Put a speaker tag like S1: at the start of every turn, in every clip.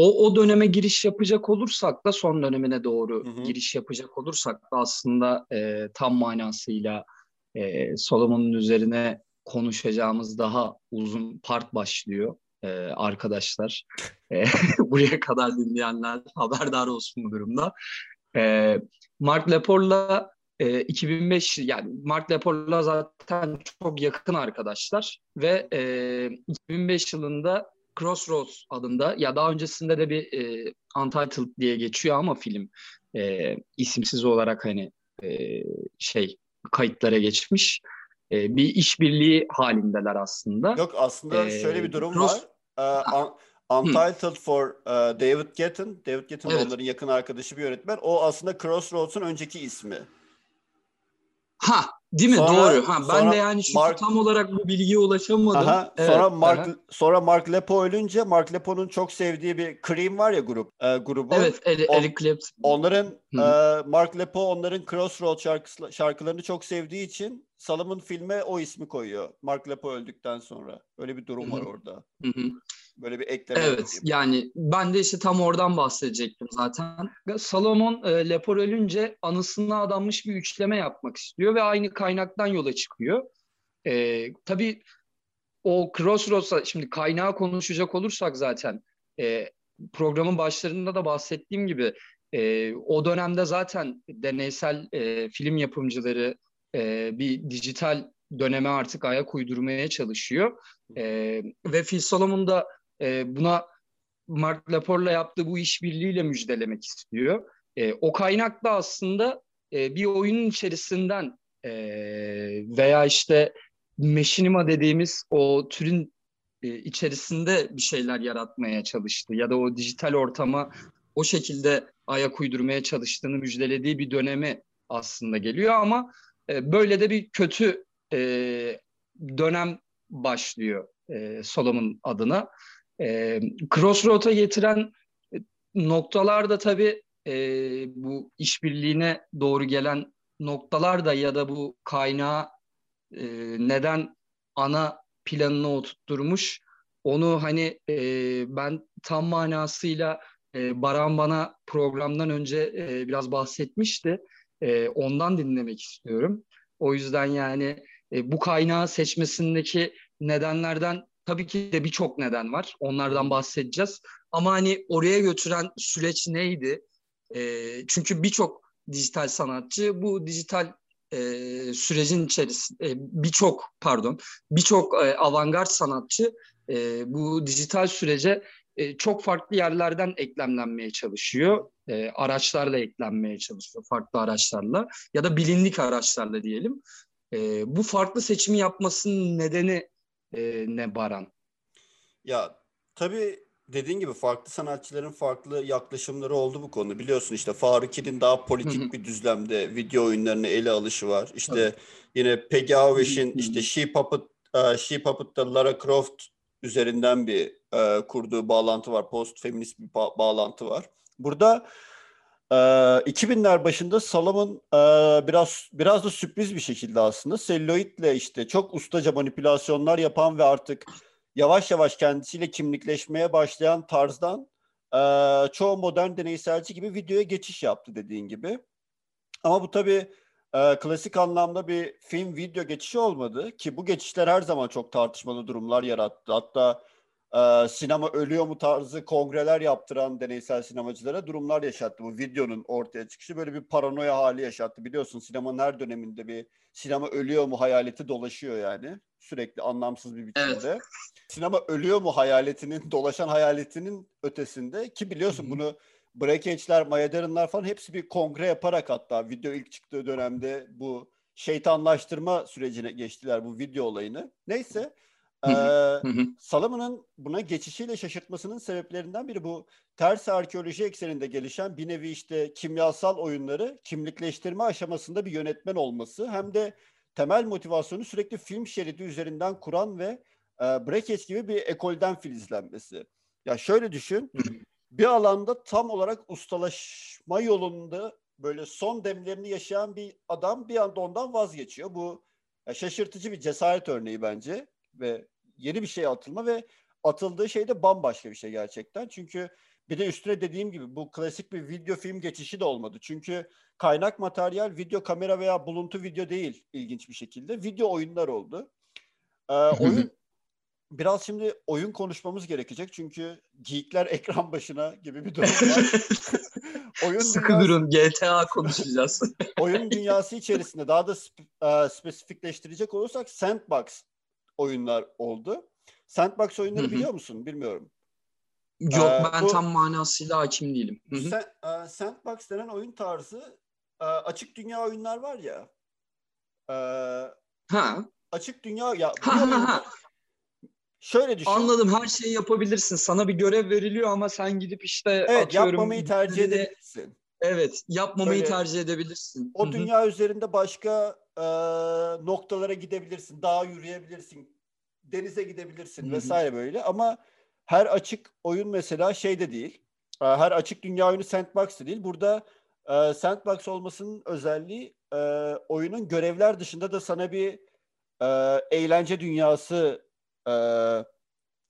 S1: o, o döneme giriş yapacak olursak da son dönemine doğru hı hı. giriş yapacak olursak da aslında e, tam manasıyla e, Solomon'un üzerine konuşacağımız daha uzun part başlıyor e, arkadaşlar. E, buraya kadar dinleyenler haberdar olsun bu durumda. E, Mark Lepor'la e, 2005 yani Mark Lepor'la zaten çok yakın arkadaşlar ve e, 2005 yılında Crossroads adında ya daha öncesinde de bir e, Untitled diye geçiyor ama film e, isimsiz olarak hani e, şey kayıtlara geçmiş. E, bir işbirliği halindeler aslında.
S2: Yok aslında ee, şöyle bir durum Cross... var. Uh, Untitled for uh, David Gettin. David Gettin evet. onların yakın arkadaşı bir yönetmen. O aslında Crossroads'un önceki ismi.
S1: Ha değil mi? Sonra, Doğru. Ha ben sonra de yani çünkü Mark, tam olarak bu bilgiye ulaşamadım.
S2: Aha, evet, sonra Mark aha. sonra Mark Lepo ölünce Mark Lepo'nun çok sevdiği bir Cream var ya grup e, grubu.
S1: Evet, Eric, On, Clapton.
S2: Onların e, Mark Lepo onların Crossroads şarkısı, şarkılarını çok sevdiği için Salomon filme o ismi koyuyor. Mark Lepo öldükten sonra. Öyle bir durum Hı-hı. var orada. Hı-hı. Böyle bir ekleme.
S1: Evet yapayım. yani ben de işte tam oradan bahsedecektim zaten. Salomon e, Lepor ölünce anısına adanmış bir üçleme yapmak istiyor ve aynı kaynaktan yola çıkıyor. E, tabii o Crossroads'a şimdi kaynağı konuşacak olursak zaten e, programın başlarında da bahsettiğim gibi e, o dönemde zaten deneysel e, film yapımcıları e, bir dijital döneme artık ayak uydurmaya çalışıyor. E, ve Phil Solomon da e, buna Mark Laporte'la yaptığı bu işbirliğiyle müjdelemek istiyor. E, o kaynak da aslında e, bir oyunun içerisinden e, veya işte meşinima dediğimiz o türün e, içerisinde bir şeyler yaratmaya çalıştı ya da o dijital ortama o şekilde ayak uydurmaya çalıştığını müjdelediği bir dönemi aslında geliyor ama e, böyle de bir kötü e, dönem başlıyor e, Solomon adına. E, Crossroad'a getiren noktalar da tabii e, bu işbirliğine doğru gelen noktalar da ya da bu kaynağı e, neden ana planına oturtturmuş onu hani e, ben tam manasıyla e, Baran bana programdan önce e, biraz bahsetmişti. E, ondan dinlemek istiyorum. O yüzden yani e, bu kaynağı seçmesindeki nedenlerden tabii ki de birçok neden var. Onlardan bahsedeceğiz. Ama hani oraya götüren süreç neydi? E, çünkü birçok dijital sanatçı bu dijital e, sürecin içerisinde birçok pardon birçok e, avantgard sanatçı e, bu dijital sürece e, çok farklı yerlerden eklemlenmeye çalışıyor. E, araçlarla eklenmeye çalışıyor, farklı araçlarla ya da bilindik araçlarla diyelim. E, bu farklı seçimi yapmasının nedeni e, ne Baran?
S2: Ya tabii dediğin gibi farklı sanatçıların farklı yaklaşımları oldu bu konu. Biliyorsun işte Faruk'in daha politik bir düzlemde video oyunlarını ele alışı var. İşte evet. yine Peggy Avish'in işte She Puppet, uh, She Puppet'ta Lara Croft üzerinden bir uh, kurduğu bağlantı var. Post feminist bir ba- bağlantı var. Burada e, 2000'ler başında Salomon e, biraz biraz da sürpriz bir şekilde aslında selüloidle işte çok ustaca manipülasyonlar yapan ve artık yavaş yavaş kendisiyle kimlikleşmeye başlayan tarzdan çoğu modern deneyselci gibi videoya geçiş yaptı dediğin gibi. Ama bu tabii klasik anlamda bir film video geçişi olmadı ki bu geçişler her zaman çok tartışmalı durumlar yarattı. Hatta e, sinema ölüyor mu tarzı kongreler yaptıran deneysel sinemacılara durumlar yaşattı. Bu videonun ortaya çıkışı böyle bir paranoya hali yaşattı. Biliyorsun sinemanın her döneminde bir sinema ölüyor mu hayaleti dolaşıyor yani. Sürekli anlamsız bir biçimde. Evet. Sinema ölüyor mu hayaletinin, dolaşan hayaletinin ötesinde ki biliyorsun Hı-hı. bunu Breakage'ler, Maya falan hepsi bir kongre yaparak hatta video ilk çıktığı dönemde bu şeytanlaştırma sürecine geçtiler bu video olayını. Neyse ee, Salaman'ın buna geçişiyle şaşırtmasının sebeplerinden biri bu. Ters arkeoloji ekseninde gelişen bir nevi işte kimyasal oyunları kimlikleştirme aşamasında bir yönetmen olması hem de temel motivasyonu sürekli film şeridi üzerinden kuran ve e, Breakage gibi bir ekolden filizlenmesi. Ya şöyle düşün, bir alanda tam olarak ustalaşma yolunda böyle son demlerini yaşayan bir adam bir anda ondan vazgeçiyor. Bu şaşırtıcı bir cesaret örneği bence ve yeni bir şey atılma ve atıldığı şey de bambaşka bir şey gerçekten. Çünkü bir de üstüne dediğim gibi bu klasik bir video film geçişi de olmadı. Çünkü kaynak materyal video kamera veya buluntu video değil ilginç bir şekilde. Video oyunlar oldu. Ee, oyun biraz şimdi oyun konuşmamız gerekecek çünkü geekler ekran başına gibi bir durum var.
S1: oyun Sıkı dünyası, durun GTA konuşacağız.
S2: oyun dünyası içerisinde daha da sp- e, spesifikleştirecek olursak sandbox oyunlar oldu. Sandbox oyunları biliyor musun? Bilmiyorum.
S1: Yok ee, ben bu, tam manasıyla hakim değilim.
S2: Sen, e, sandbox denen oyun tarzı e, açık dünya oyunlar var ya.
S1: E, ha.
S2: Açık dünya ya.
S1: Ha, ha, ha.
S2: Şöyle düşün.
S1: Anladım her şeyi yapabilirsin. Sana bir görev veriliyor ama sen gidip işte
S2: evet, atıyorum. yapmamayı tercih edebilirsin.
S1: Evet yapmamayı Böyle, tercih edebilirsin.
S2: O dünya üzerinde başka e, noktalara gidebilirsin. Dağa yürüyebilirsin. Denize gidebilirsin Hı-hı. vesaire böyle ama her açık oyun mesela şey de değil. E, her açık dünya oyunu sandbox değil. Burada e, sandbox olmasının özelliği e, oyunun görevler dışında da sana bir e, eğlence dünyası e,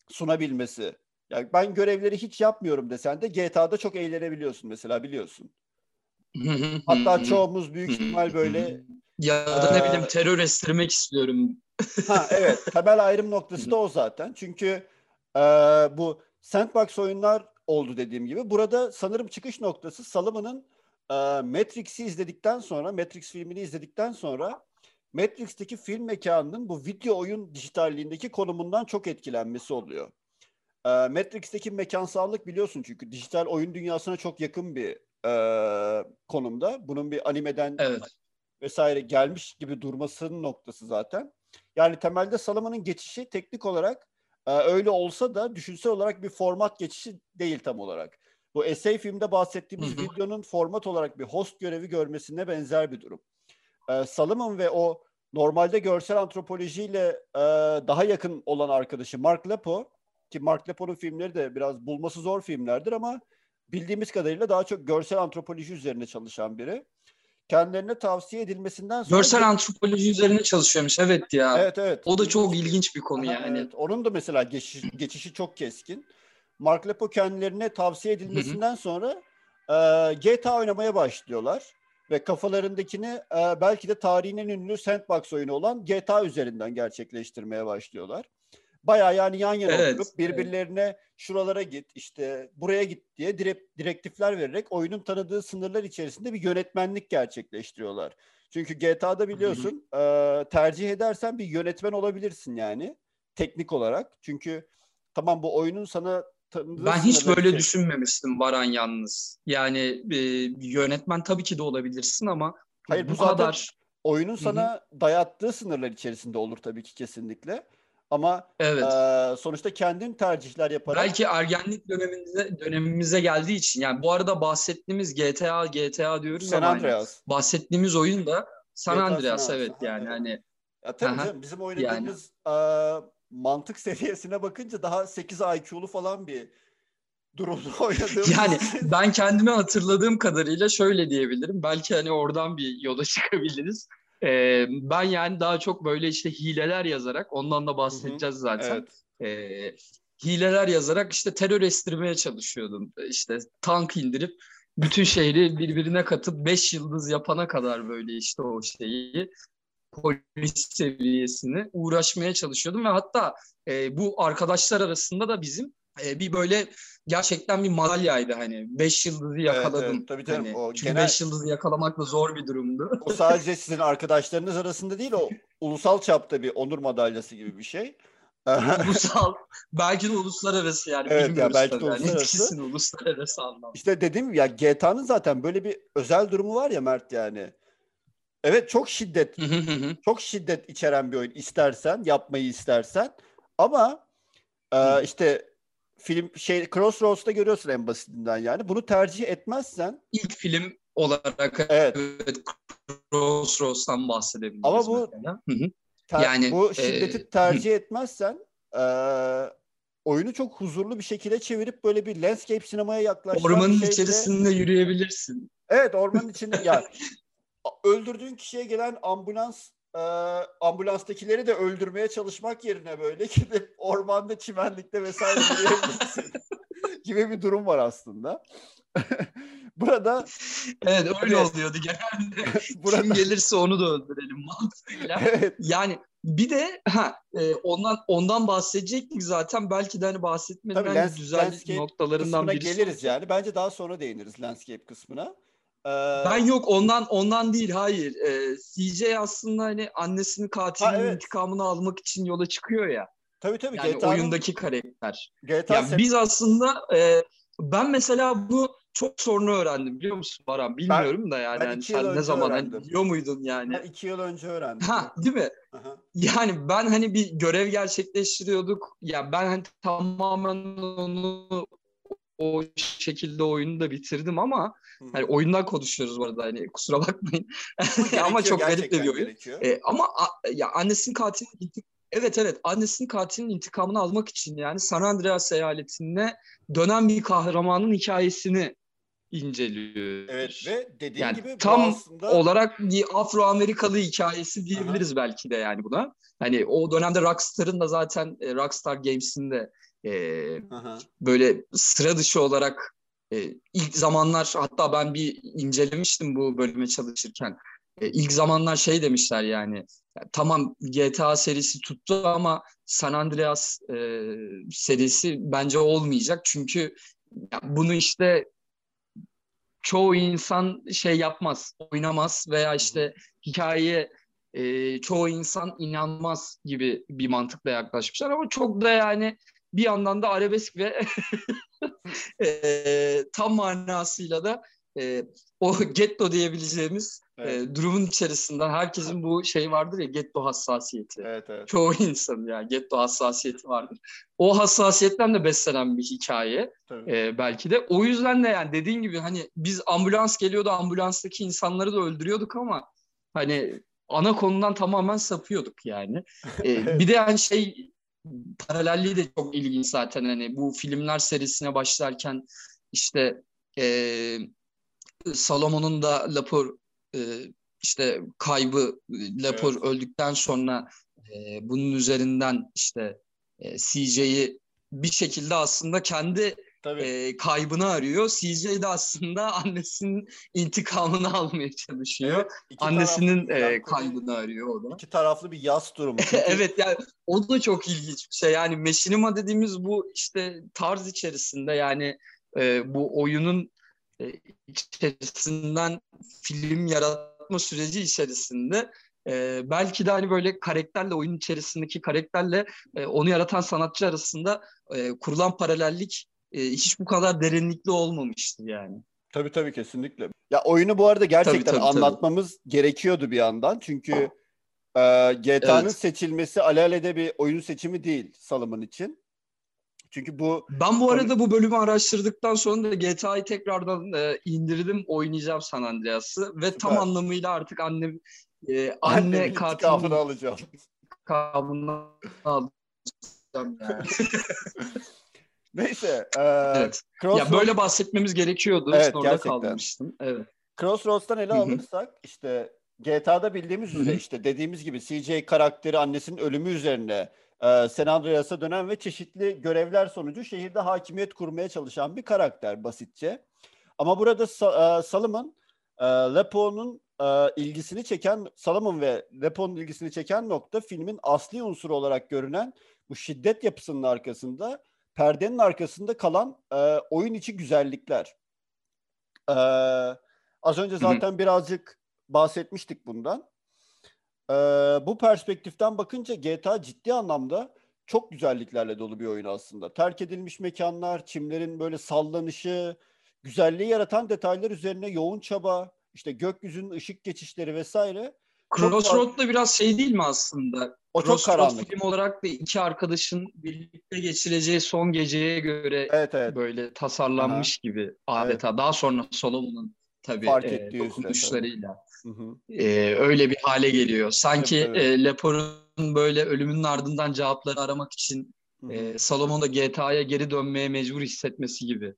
S2: sunabilmesi. Yani ben görevleri hiç yapmıyorum desen de GTA'da çok eğlenebiliyorsun mesela biliyorsun. Hatta çoğumuz büyük ihtimal böyle
S1: ya da ne bileyim terör estirmek istiyorum.
S2: ha evet temel ayrım noktası da o zaten. Çünkü e, bu sandbox oyunlar oldu dediğim gibi. Burada sanırım çıkış noktası Salomon'ın e, Matrix'i izledikten sonra, Matrix filmini izledikten sonra Matrix'teki film mekanının bu video oyun dijitalliğindeki konumundan çok etkilenmesi oluyor. E, Matrix'teki mekansallık biliyorsun çünkü dijital oyun dünyasına çok yakın bir e, konumda. Bunun bir animeden
S1: evet.
S2: Vesaire gelmiş gibi durmasının noktası zaten. Yani temelde Salaman'ın geçişi teknik olarak e, öyle olsa da düşünsel olarak bir format geçişi değil tam olarak. Bu essay filmde bahsettiğimiz videonun format olarak bir host görevi görmesine benzer bir durum. E, Salomon ve o normalde görsel antropolojiyle e, daha yakın olan arkadaşı Mark Lepo ki Mark Lepo'nun filmleri de biraz bulması zor filmlerdir ama bildiğimiz kadarıyla daha çok görsel antropoloji üzerine çalışan biri. Kendilerine tavsiye edilmesinden sonra...
S1: Görsel antropoloji üzerine çalışıyormuş evet ya.
S2: Evet evet.
S1: O da çok ilginç bir konu yani. Evet.
S2: Onun da mesela geçiş, geçişi çok keskin. Mark Lepo kendilerine tavsiye edilmesinden sonra e, GTA oynamaya başlıyorlar. Ve kafalarındakini e, belki de tarihin en ünlü sandbox oyunu olan GTA üzerinden gerçekleştirmeye başlıyorlar. Baya yani yan yana evet, oturup birbirlerine evet. şuralara git işte buraya git diye direkt direktifler vererek oyunun tanıdığı sınırlar içerisinde bir yönetmenlik gerçekleştiriyorlar. Çünkü GTA'da biliyorsun e, tercih edersen bir yönetmen olabilirsin yani teknik olarak. Çünkü tamam bu oyunun sana
S1: ben hiç böyle şey. düşünmemiştim Varan yalnız. Yani e, yönetmen tabii ki de olabilirsin ama
S2: Hayır bu, bu kadar oyunun sana Hı-hı. dayattığı sınırlar içerisinde olur tabii ki kesinlikle. Ama evet. e, sonuçta kendin tercihler yaparak...
S1: Belki ergenlik dönemimize, dönemimize geldiği için. Yani bu arada bahsettiğimiz GTA, GTA diyoruz
S2: San
S1: ama
S2: Andreas.
S1: Hani bahsettiğimiz oyun da San GTA Andreas San evet yani. Hani
S2: ya tabii canım, bizim oynadığımız yani. e, mantık seviyesine bakınca daha 8 IQ'lu falan bir durumda oynadığımız
S1: Yani ben kendimi hatırladığım kadarıyla şöyle diyebilirim. Belki hani oradan bir yola çıkabiliriz. Ee, ben yani daha çok böyle işte hileler yazarak ondan da bahsedeceğiz zaten. Evet. Ee, hileler yazarak işte terör estirmeye çalışıyordum. İşte tank indirip bütün şehri birbirine katıp 5 yıldız yapana kadar böyle işte o şeyi polis seviyesini uğraşmaya çalışıyordum ve hatta e, bu arkadaşlar arasında da bizim e, bir böyle gerçekten bir madalyaydı hani. Beş yıldızı yakaladım. Evet, evet, tabii tabii. Hani, o çünkü genel... beş yıldızı yakalamak da zor bir durumdu.
S2: O sadece sizin arkadaşlarınız arasında değil o ulusal çapta bir onur madalyası gibi bir şey.
S1: ulusal. Belki de uluslararası yani.
S2: Evet ya belki de uluslararası.
S1: Yani. uluslararası anlamda.
S2: İşte dediğim ya GTA'nın zaten böyle bir özel durumu var ya Mert yani. Evet çok şiddet çok şiddet içeren bir oyun istersen yapmayı istersen ama e, işte film şey Crossroads'ta görüyorsun en basitinden yani. Bunu tercih etmezsen
S1: ilk film olarak evet, evet Crossroads'tan bahsedebiliriz.
S2: Ama bu ter, yani bu şiddeti e, tercih etmezsen e, oyunu çok huzurlu bir şekilde çevirip böyle bir landscape sinemaya yaklaşan
S1: Ormanın şeyde... içerisinde yürüyebilirsin.
S2: Evet ormanın içinde ya öldürdüğün kişiye gelen ambulans e, ambulanstakileri de öldürmeye çalışmak yerine böyle gidip ormanda, çimenlikte vesaire gibi bir durum var aslında. Burada
S1: evet öyle oluyordu genelde. Burada... Kim gelirse onu da öldürelim mantığıyla. Evet. Yani bir de ha e, ondan ondan bahsedecektik zaten belki de hani bahsetmenin Tabii, lens, güzel noktalarından birisi.
S2: geliriz yani. Bence daha sonra değiniriz landscape kısmına.
S1: Ee... Ben yok ondan ondan değil hayır. Ee, CJ aslında hani annesinin katilinin ha, evet. intikamını almak için yola çıkıyor ya.
S2: Tabii tabii.
S1: Yani GTA'nın... oyundaki karakter. GTA yani biz aslında e, ben mesela bu çok sorunu öğrendim biliyor musun Baran? Bilmiyorum ben, da yani. yani sen ne zaman hani biliyor muydun yani?
S2: Ben iki yıl önce öğrendim.
S1: Ha değil mi? Aha. Yani ben hani bir görev gerçekleştiriyorduk. Ya ben hani tamamen onu o şekilde oyunu da bitirdim ama hani oyundan konuşuyoruz bu arada hani kusura bakmayın. ama çok garip de bir oyun. Ee, ama a, ya annesinin katilinin Evet evet annesinin katilinin intikamını almak için yani San Andreas eyaletine dönen bir kahramanın hikayesini inceliyor.
S2: Evet ve dediğin
S1: yani
S2: gibi
S1: tam aslında... olarak bir Afro-Amerikalı hikayesi diyebiliriz Aha. belki de yani buna. Hani o dönemde Rockstar'ın da zaten e, Rockstar Games'in de e, böyle sıra dışı olarak e, ilk zamanlar hatta ben bir incelemiştim bu bölüme çalışırken. E, ilk zamanlar şey demişler yani, tamam GTA serisi tuttu ama San Andreas e, serisi bence olmayacak çünkü ya bunu işte çoğu insan şey yapmaz, oynamaz veya işte hikayeye e, çoğu insan inanmaz gibi bir mantıkla yaklaşmışlar ama çok da yani bir yandan da arabesk ve e, tam manasıyla da e, o getto diyebileceğimiz evet. e, durumun içerisinden herkesin bu şey vardır ya getto hassasiyeti.
S2: Evet, evet.
S1: Çoğu insan ya getto hassasiyeti vardır. O hassasiyetten de beslenen bir hikaye e, belki de. O yüzden de yani dediğin gibi hani biz ambulans geliyordu ambulanstaki insanları da öldürüyorduk ama hani ana konudan tamamen sapıyorduk yani. E, bir de yani şey paralelliği de çok ilginç zaten hani bu filmler serisine başlarken işte e, Salomon'un da Lapor e, işte kaybı Lapor evet. öldükten sonra e, bunun üzerinden işte e, CJ'yi bir şekilde aslında kendi e, kaybını arıyor. CJ de aslında annesinin intikamını almaya çalışıyor. Evet, Annesinin e, kaybını arıyor o da.
S2: İki taraflı bir yaz durumu.
S1: evet yani o da çok ilginç bir şey. Yani Machinima dediğimiz bu işte tarz içerisinde yani e, bu oyunun e, içerisinden film yaratma süreci içerisinde e, belki de hani böyle karakterle oyun içerisindeki karakterle e, onu yaratan sanatçı arasında e, kurulan paralellik e, hiç bu kadar derinlikli olmamıştı yani.
S2: Tabii tabii kesinlikle. Ya oyunu bu arada gerçekten tabii, tabii, anlatmamız tabii. gerekiyordu bir yandan. Çünkü e, GTA'nın evet. seçilmesi alelade bir oyun seçimi değil Salım'ın için. Çünkü bu
S1: Ben bu arada bu bölümü araştırdıktan sonra da GTA'yı tekrardan e, indirdim, oynayacağım San Andreas'ı ve Süper. tam anlamıyla artık annem e, anne katilini
S2: alacağım.
S1: Intikamını alacağım yani.
S2: Neyse. E,
S1: evet. Ya böyle bahsetmemiz gerekiyordu. Evet, Orada gerçekten. kalmıştım. Evet.
S2: Crossroads'tan ele alırsak işte GTA'da bildiğimiz üzere işte dediğimiz gibi CJ karakteri annesinin ölümü üzerine e, San Andreas'a dönen ve çeşitli görevler sonucu şehirde hakimiyet kurmaya çalışan bir karakter basitçe. Ama burada e, Salomon e, Lepo'nun e, ilgisini çeken Salomon ve Lepo'nun ilgisini çeken nokta filmin asli unsuru olarak görünen bu şiddet yapısının arkasında perdenin arkasında kalan e, oyun içi güzellikler. E, az önce zaten Hı-hı. birazcık bahsetmiştik bundan. E, bu perspektiften bakınca GTA ciddi anlamda çok güzelliklerle dolu bir oyun aslında. Terk edilmiş mekanlar, çimlerin böyle sallanışı, güzelliği yaratan detaylar üzerine yoğun çaba, işte gökyüzünün ışık geçişleri vesaire.
S1: Crossroad'da biraz şey değil mi aslında? O çok karanlık. film olarak da iki arkadaşın birlikte geçireceği son geceye göre evet, evet. böyle tasarlanmış Aha. gibi adeta. Evet. Daha sonra Solomon'un tabii Fark e, dokunuşlarıyla e, öyle bir hale geliyor. Sanki evet, evet. e, Lepor'un böyle ölümünün ardından cevapları aramak için e, Salomon da GTA'ya geri dönmeye mecbur hissetmesi gibi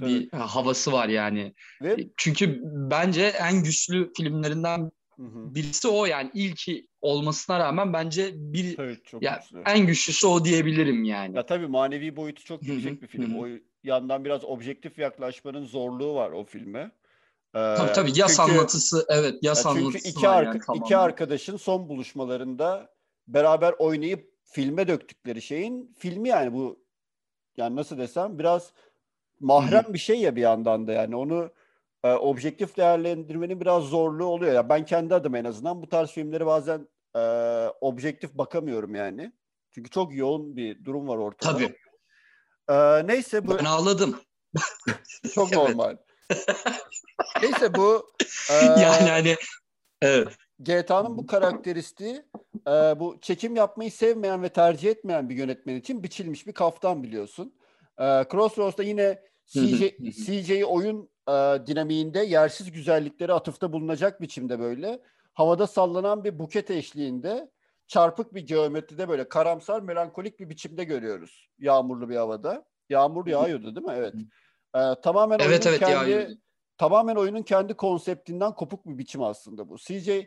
S1: bir evet. havası var yani. Ve... E, çünkü bence en güçlü filmlerinden birisi o yani ilki olmasına rağmen bence bir evet, çok ya, en güçlüsü o diyebilirim yani.
S2: Ya tabii manevi boyutu çok yüksek bir film. O yandan biraz objektif yaklaşmanın zorluğu var o filme.
S1: Ee, tabii tabii. Yas çünkü, anlatısı evet yas
S2: çünkü
S1: anlatısı
S2: iki, arka, yani, iki arkadaşın son buluşmalarında beraber oynayıp filme döktükleri şeyin filmi yani bu yani nasıl desem biraz mahrem bir şey ya bir yandan da yani. Onu e, objektif değerlendirmenin biraz zorluğu oluyor. Ya ben kendi adıma en azından bu tarz filmleri bazen e, objektif bakamıyorum yani. Çünkü çok yoğun bir durum var ortada.
S1: Tabii.
S2: E, neyse bu...
S1: Ben ağladım.
S2: çok normal. neyse bu...
S1: E, yani hani... Evet.
S2: GTA'nın bu karakteristiği e, bu çekim yapmayı sevmeyen ve tercih etmeyen bir yönetmen için biçilmiş bir kaftan biliyorsun. E, Crossroads'da yine CJ, CJ oyun e, dinamiğinde yersiz güzellikleri atıfta bulunacak biçimde böyle havada sallanan bir buket eşliğinde çarpık bir geometride böyle karamsar melankolik bir biçimde görüyoruz yağmurlu bir havada. Yağmur yağıyordu değil mi? Evet. Ee, tamamen
S1: evet, evet,
S2: kendi yağıyordu. tamamen oyunun kendi konseptinden kopuk bir biçim aslında bu. CJ e,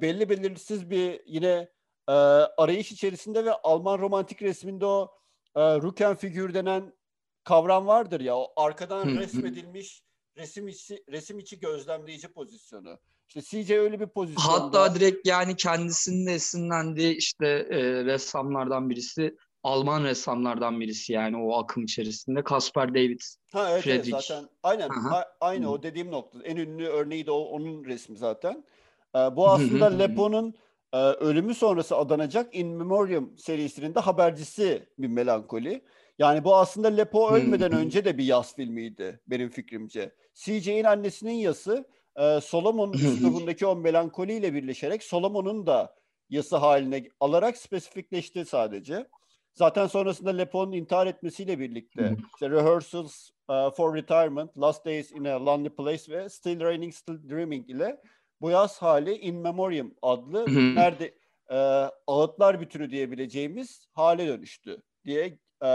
S2: belli belirsiz bir yine e, arayış içerisinde ve Alman romantik resminde o e, Ruken figür denen kavram vardır ya o arkadan resmedilmiş resim içi resim içi gözlemleyici pozisyonu. İşte CJ öyle bir pozisyon.
S1: Hatta direkt yani kendisinin esinlendiği işte e, ressamlardan birisi Alman ressamlardan birisi yani o akım içerisinde Caspar David
S2: ha, evet, Friedrich. Evet, zaten aynen a- aynı Hı. o dediğim nokta. En ünlü örneği de o, onun resmi zaten. Ee, bu aslında Lepo'nun e, ölümü sonrası adanacak In Memoriam serisinin de habercisi bir melankoli. Yani bu aslında Lepo ölmeden önce de bir yaz filmiydi benim fikrimce. CJ'in annesinin yası e, Solomon üslubundaki o melankoliyle birleşerek Solomon'un da yası haline alarak spesifikleşti sadece. Zaten sonrasında Lepo'nun intihar etmesiyle birlikte işte Rehearsals uh, for Retirement, Last Days in a Lonely Place ve Still Raining, Still Dreaming ile bu yaz hali In Memoriam adlı nerede e, ağıtlar bütünü diyebileceğimiz hale dönüştü diye e,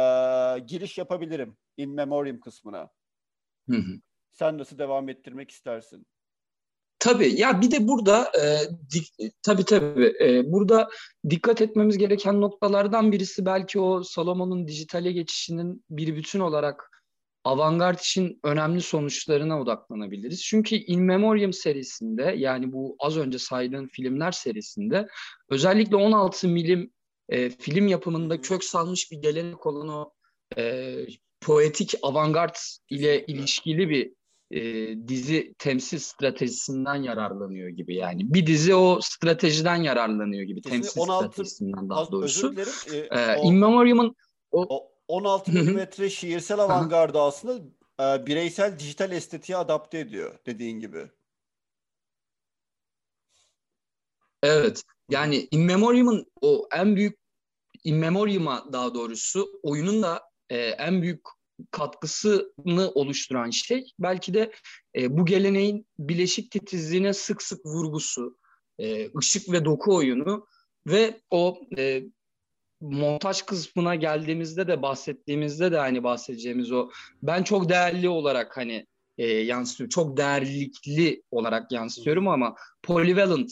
S2: giriş yapabilirim In Memoriam kısmına. Sen nasıl devam ettirmek istersin?
S1: Tabii ya bir de burada e, dik, tabii tabii e, burada dikkat etmemiz gereken noktalardan birisi belki o Salomon'un dijitale geçişinin bir bütün olarak avantgard için önemli sonuçlarına odaklanabiliriz. Çünkü In Memoriam serisinde yani bu az önce saydığın filmler serisinde özellikle 16 milim e, film yapımında kök salmış bir gelenek olan o e, poetik avantgard ile ilişkili bir e, dizi temsil stratejisinden yararlanıyor gibi yani. Bir dizi o stratejiden yararlanıyor gibi Kesinlikle temsil 16, stratejisinden daha doğrusu. Özür dilerim. E, ee, o, In Memoriam'ın
S2: o, o 16 milimetre şiirsel avantgardı aslında e, bireysel dijital estetiğe adapte ediyor dediğin gibi.
S1: Evet. Yani In Memoriam'ın o en büyük In Memoriam'a daha doğrusu oyunun da e, en büyük katkısını oluşturan şey belki de e, bu geleneğin bileşik titizliğine sık sık vurgusu, e, ışık ve doku oyunu ve o e, montaj kısmına geldiğimizde de bahsettiğimizde de hani bahsedeceğimiz o ben çok değerli olarak hani e, yansıtıyor. Çok değerlikli olarak yansıtıyorum ama polyvalent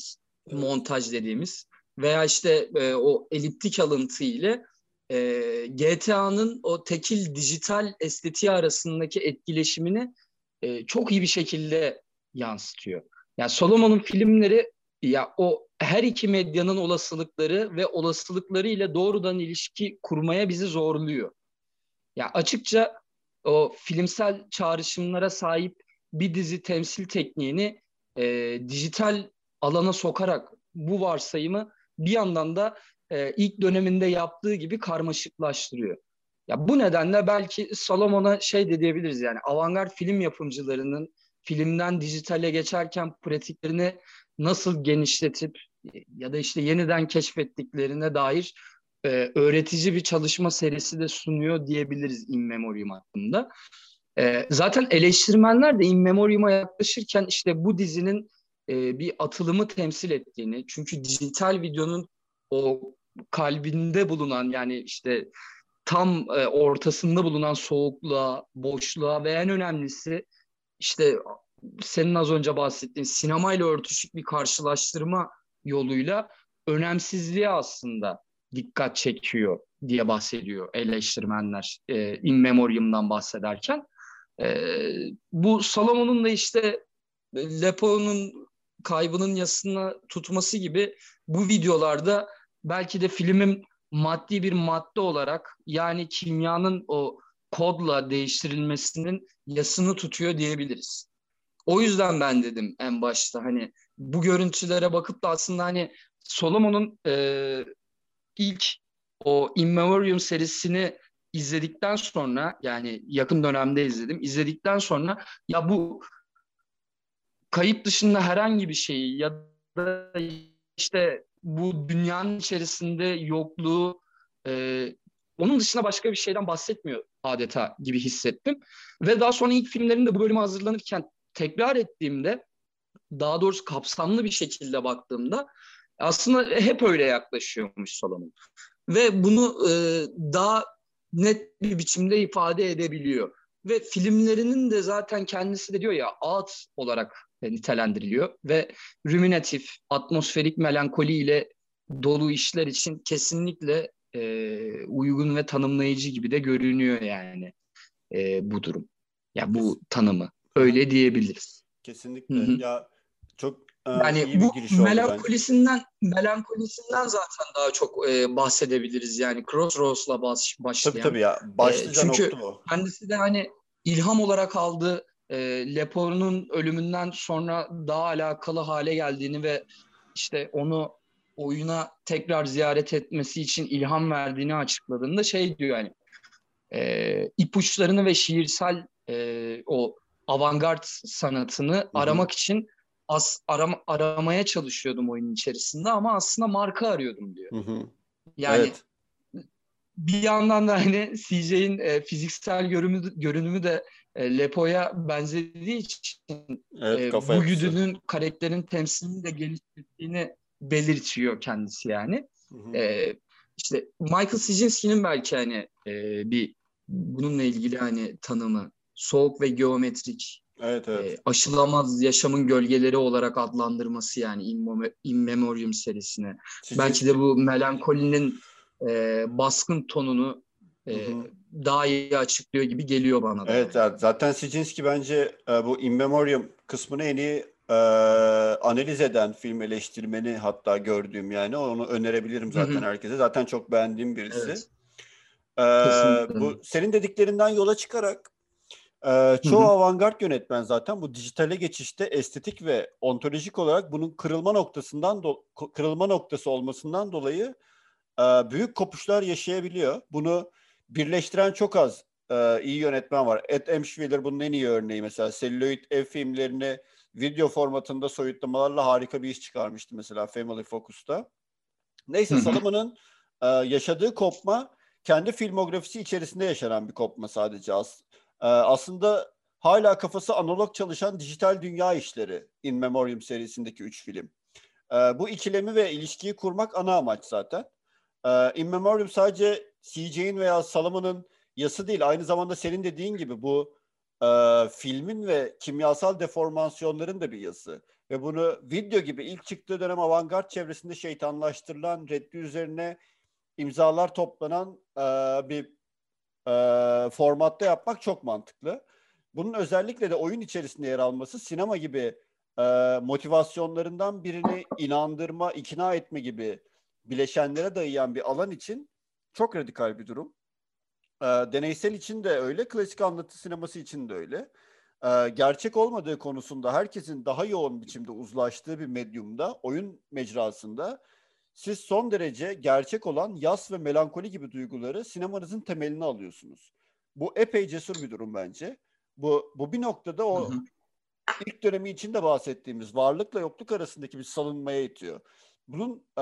S1: montaj dediğimiz veya işte e, o eliptik alıntı ile e, GTA'nın o tekil dijital estetiği arasındaki etkileşimini e, çok iyi bir şekilde yansıtıyor. Yani Solomon'un filmleri ya o her iki medyanın olasılıkları ve olasılıkları ile doğrudan ilişki kurmaya bizi zorluyor. Ya açıkça o filmsel çağrışımlara sahip bir dizi temsil tekniğini e, dijital alana sokarak bu varsayımı bir yandan da e, ilk döneminde yaptığı gibi karmaşıklaştırıyor. Ya bu nedenle belki Salomon'a şey de diyebiliriz yani avantgard film yapımcılarının filmden dijitale geçerken pratiklerini nasıl genişletip ya da işte yeniden keşfettiklerine dair e, öğretici bir çalışma serisi de sunuyor diyebiliriz In Memoriam hakkında. E, zaten eleştirmenler de In Memoriam'a yaklaşırken işte bu dizinin e, bir atılımı temsil ettiğini, çünkü dijital videonun o kalbinde bulunan yani işte tam e, ortasında bulunan soğukluğa, boşluğa ve en önemlisi işte senin az önce bahsettiğin sinemayla örtüşük bir karşılaştırma yoluyla önemsizliğe aslında dikkat çekiyor diye bahsediyor eleştirmenler e, In Memoriam'dan bahsederken. E, bu Salomon'un da işte Lepo'nun kaybının yasını tutması gibi bu videolarda belki de filmin maddi bir madde olarak yani kimyanın o kodla değiştirilmesinin yasını tutuyor diyebiliriz. O yüzden ben dedim en başta hani bu görüntülere bakıp da aslında hani Solomon'un e, ilk o In Memoriam serisini izledikten sonra yani yakın dönemde izledim. İzledikten sonra ya bu kayıp dışında herhangi bir şeyi ya da işte bu dünyanın içerisinde yokluğu e, onun dışında başka bir şeyden bahsetmiyor adeta gibi hissettim. Ve daha sonra ilk filmlerinde bu bölüme hazırlanırken tekrar ettiğimde daha doğrusu kapsamlı bir şekilde baktığımda aslında hep öyle yaklaşıyormuş Solomon. Ve bunu e, daha net bir biçimde ifade edebiliyor. Ve filmlerinin de zaten kendisi de diyor ya art olarak nitelendiriliyor ve ruminatif, atmosferik melankoli ile dolu işler için kesinlikle e, uygun ve tanımlayıcı gibi de görünüyor yani e, bu durum. Ya yani bu tanımı öyle diyebiliriz.
S2: Kesinlikle. Hı-hı. Ya çok
S1: e, yani iyi bu bir giriş melankolisinden bence. melankolisinden zaten daha çok e, bahsedebiliriz yani Crossroads'la baş, başlayan.
S2: Tabii tabii ya. Başlıca
S1: e, çünkü
S2: nokta o.
S1: kendisi de hani ilham olarak aldığı e, Lepo'nun ölümünden sonra daha alakalı hale geldiğini ve işte onu oyuna tekrar ziyaret etmesi için ilham verdiğini açıkladığında şey diyor yani e, ipuçlarını ve şiirsel e, o avantgard sanatını Hı-hı. aramak için as, arama, aramaya çalışıyordum oyunun içerisinde ama aslında marka arıyordum diyor. Hı-hı. Yani evet. bir yandan da hani CJ'in e, fiziksel görünümü, görünümü de e, Lepo'ya benzediği için evet, e, bu güdünün karakterin temsilini de geliştirdiğini belirtiyor kendisi yani. Hı hı. E, işte Michael Sizinski'nin belki hani e, bir bununla ilgili hani tanımı soğuk ve geometrik
S2: evet, evet.
S1: E, aşılamaz yaşamın gölgeleri olarak adlandırması yani In, In Memoriam serisine. Belki de bu melankolinin e, baskın tonunu e, daha iyi açıklıyor gibi geliyor bana
S2: da. Evet zaten Sicinski bence e, bu In Memoriam kısmını en iyi e, analiz eden film eleştirmeni hatta gördüğüm yani onu önerebilirim zaten Hı-hı. herkese. Zaten çok beğendiğim birisi. Evet. E, bu senin dediklerinden yola çıkarak e, çoğu Hı-hı. avantgard yönetmen zaten bu dijitale geçişte estetik ve ontolojik olarak bunun kırılma noktasından do- kırılma noktası olmasından dolayı e, büyük kopuşlar yaşayabiliyor. Bunu birleştiren çok az e, iyi yönetmen var. Ed Emshwiller bunun en iyi örneği mesela. Celluloid ev filmlerini video formatında soyutlamalarla harika bir iş çıkarmıştı mesela Family Focus'ta. Neyse Salomon'un e, yaşadığı kopma kendi filmografisi içerisinde yaşanan bir kopma sadece az. E, aslında hala kafası analog çalışan dijital dünya işleri In Memoriam serisindeki üç film. E, bu ikilemi ve ilişkiyi kurmak ana amaç zaten. E, In Memoriam sadece CJ'in veya Salomon'un yası değil. Aynı zamanda senin dediğin gibi bu e, filmin ve kimyasal deformasyonların da bir yası. Ve bunu video gibi ilk çıktığı dönem avantgard çevresinde şeytanlaştırılan, reddi üzerine imzalar toplanan e, bir e, formatta yapmak çok mantıklı. Bunun özellikle de oyun içerisinde yer alması sinema gibi e, motivasyonlarından birini inandırma, ikna etme gibi bileşenlere dayayan bir alan için çok radikal bir durum. E, deneysel için de öyle, klasik anlatı sineması için de öyle. E, gerçek olmadığı konusunda herkesin daha yoğun biçimde uzlaştığı bir medyumda, oyun mecrasında siz son derece gerçek olan yas ve melankoli gibi duyguları sinemanızın temelini alıyorsunuz. Bu epey cesur bir durum bence. Bu, bu bir noktada o hı hı. ilk dönemi içinde bahsettiğimiz varlıkla yokluk arasındaki bir salınmaya itiyor bunun e,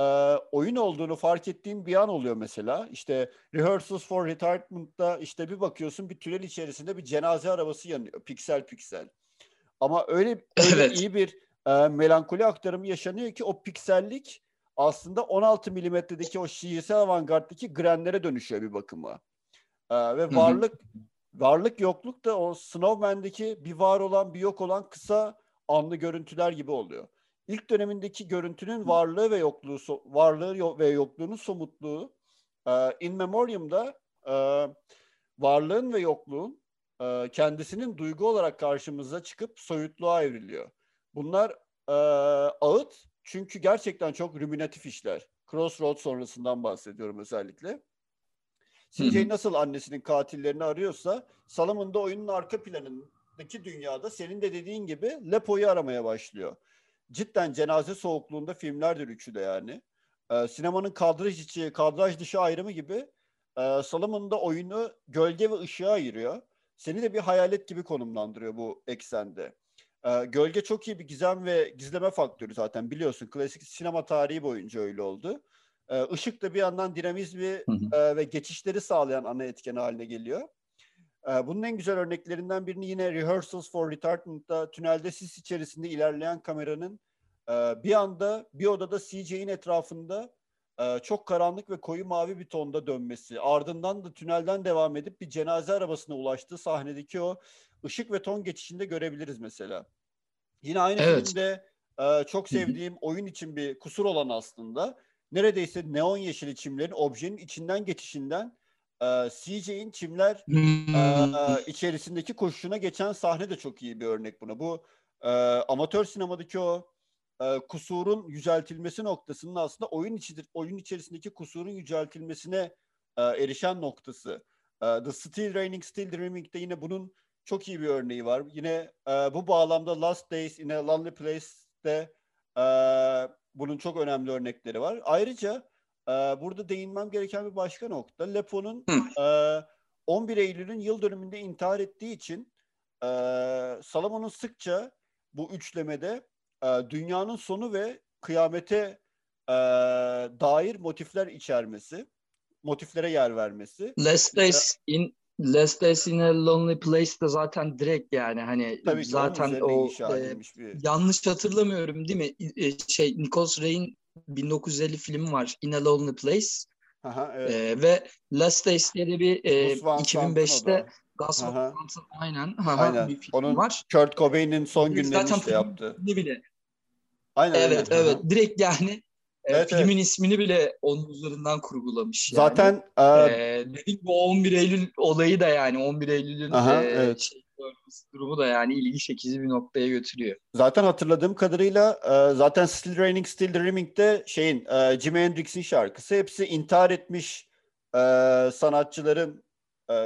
S2: oyun olduğunu fark ettiğin bir an oluyor mesela. İşte Rehearsals for Retirement'da işte bir bakıyorsun bir tünel içerisinde bir cenaze arabası yanıyor piksel piksel. Ama öyle, öyle evet. iyi bir e, melankoli aktarımı yaşanıyor ki o piksellik aslında 16 milimetredeki o şiirsel avantgarddaki grenlere dönüşüyor bir bakıma. E, ve varlık Hı-hı. varlık yokluk da o Snowman'deki bir var olan bir yok olan kısa anlı görüntüler gibi oluyor ilk dönemindeki görüntünün varlığı ve yokluğu varlığı ve yokluğunun somutluğu e, In Memoriam'da e, varlığın ve yokluğun e, kendisinin duygu olarak karşımıza çıkıp soyutluğa evriliyor. Bunlar ağıt çünkü gerçekten çok ruminatif işler. Crossroads sonrasından bahsediyorum özellikle. CJ nasıl annesinin katillerini arıyorsa Salomon da oyunun arka planındaki dünyada senin de dediğin gibi Lepo'yu aramaya başlıyor. Cidden cenaze soğukluğunda filmlerdir üçü de yani. Ee, sinemanın kadraj içi, kadraj dışı ayrımı gibi e, Salomon da oyunu gölge ve ışığa ayırıyor. Seni de bir hayalet gibi konumlandırıyor bu eksende. Ee, gölge çok iyi bir gizem ve gizleme faktörü zaten biliyorsun. Klasik sinema tarihi boyunca öyle oldu. Ee, ışık da bir yandan dinamizmi e, ve geçişleri sağlayan ana etken haline geliyor. Ee, bunun en güzel örneklerinden birini yine Rehearsals for Retardant'da tünelde sis içerisinde ilerleyen kameranın e, bir anda bir odada CJ'in etrafında e, çok karanlık ve koyu mavi bir tonda dönmesi. Ardından da tünelden devam edip bir cenaze arabasına ulaştığı sahnedeki o ışık ve ton geçişinde görebiliriz mesela. Yine aynı evet. filmde e, çok sevdiğim oyun için bir kusur olan aslında neredeyse neon yeşili çimlerin objenin içinden geçişinden e, CJ'in çimler e, içerisindeki koşuşuna geçen sahne de çok iyi bir örnek buna. Bu e, amatör sinemadaki o e, kusurun yüceltilmesi noktasının aslında oyun içidir, oyun içerisindeki kusurun yüceltilmesine e, erişen noktası. E, The Still Raining, Still Dreaming'de yine bunun çok iyi bir örneği var. Yine e, bu bağlamda Last Days in a Lonely Place'de e, bunun çok önemli örnekleri var. Ayrıca e, burada değinmem gereken bir başka nokta. Lepo'nun e, 11 Eylül'ün yıl dönümünde intihar ettiği için e, Salomon'un sıkça bu üçlemede e, dünyanın sonu ve kıyamete e, dair motifler içermesi, motiflere yer vermesi.
S1: Last Days in Last Days in a Lonely Place de zaten direkt yani hani
S2: Tabii
S1: zaten o e, bir... yanlış hatırlamıyorum değil mi? E, şey Nicholas Ray'in 1950 filmi var In a Lonely Place.
S2: Aha, evet.
S1: e, ve Last Days diye de bir e, 2005'te Gus Van aynen, aha, aynen. bir film
S2: Onun
S1: var.
S2: Kurt Cobain'in son günlerini işte yaptı.
S1: Bile.
S2: Aynen,
S1: evet aynen. evet direkt yani Evet, filmin evet. ismini bile onun üzerinden kurgulamış.
S2: Yani. Zaten
S1: e, dedik bu 11 Eylül olayı da yani 11 Eylül'ün
S2: aha, e, evet.
S1: şey, durumu da yani ilgi çekici bir noktaya götürüyor.
S2: Zaten hatırladığım kadarıyla e, zaten Still Raining Still Dreaming'de şeyin e, Jimi Hendrix'in şarkısı hepsi intihar etmiş e, sanatçıların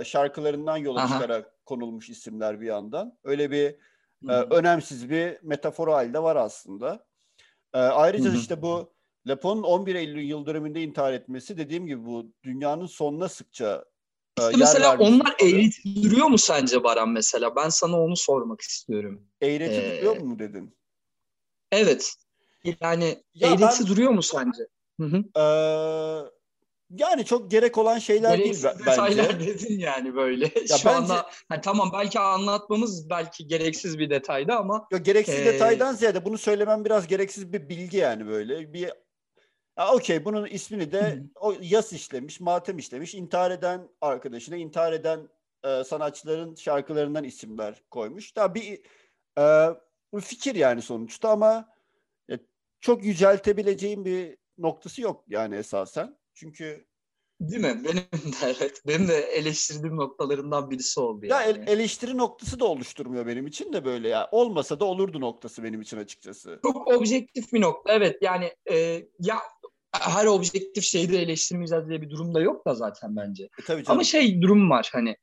S2: şarkılarından yola Aha. çıkarak konulmuş isimler bir yandan. Öyle bir e, önemsiz bir metafor halde var aslında. Ayrıca Hı-hı. işte bu Lepo'nun 11 Eylül yıl dönümünde intihar etmesi dediğim gibi bu dünyanın sonuna sıkça
S1: e, işte mesela onlar eğreti duruyor mu sence Baran mesela? Ben sana onu sormak istiyorum.
S2: Eğreti ee, duruyor mu dedin?
S1: Evet. Yani ya eğreti ben, duruyor mu sence? Hı hı.
S2: E, yani çok gerek olan şeyler Gereksiz değil
S1: detaylar dedin yani böyle. Ya Şu bence, anda hani tamam belki anlatmamız belki gereksiz bir detaydı ama.
S2: Yok gereksiz e, detaydan ziyade bunu söylemem biraz gereksiz bir bilgi yani böyle. Bir Ha, Okey bunun ismini de o yas işlemiş, matem işlemiş. intihar eden arkadaşına, intihar eden e, sanatçıların şarkılarından isimler koymuş. Daha bir e, bu fikir yani sonuçta ama e, çok yüceltebileceğim bir noktası yok yani esasen. Çünkü
S1: Değil mi? Benim de evet. Benim de eleştirdiğim noktalarından birisi oldu yani.
S2: Ya el, eleştiri noktası da oluşturmuyor benim için de böyle ya. Olmasa da olurdu noktası benim için açıkçası.
S1: Çok objektif bir nokta. Evet yani e, ya her objektif şeyi de eleştirmeyeceğiz diye bir durum da yok da zaten bence.
S2: E, tabii canım.
S1: Ama şey durum var hani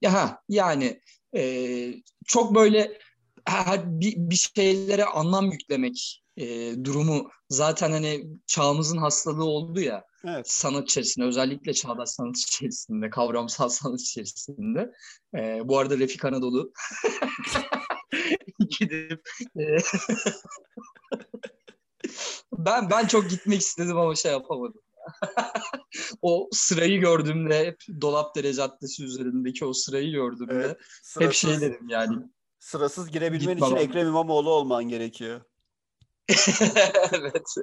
S1: ya yani e, çok böyle her, bir, bir şeylere anlam yüklemek e, durumu zaten hani çağımızın hastalığı oldu ya
S2: evet.
S1: sanat içerisinde özellikle çağdaş sanat içerisinde kavramsal sanat içerisinde e, bu arada Refik Anadolu gidip e, ben ben çok gitmek istedim ama şey yapamadım. o sırayı gördüğümde hep Dolapdere Caddesi üzerindeki o sırayı gördüğümde evet, sırasız, hep şey dedim yani.
S2: Sırasız girebilmen için ama. Ekrem İmamoğlu olman gerekiyor.
S1: evet.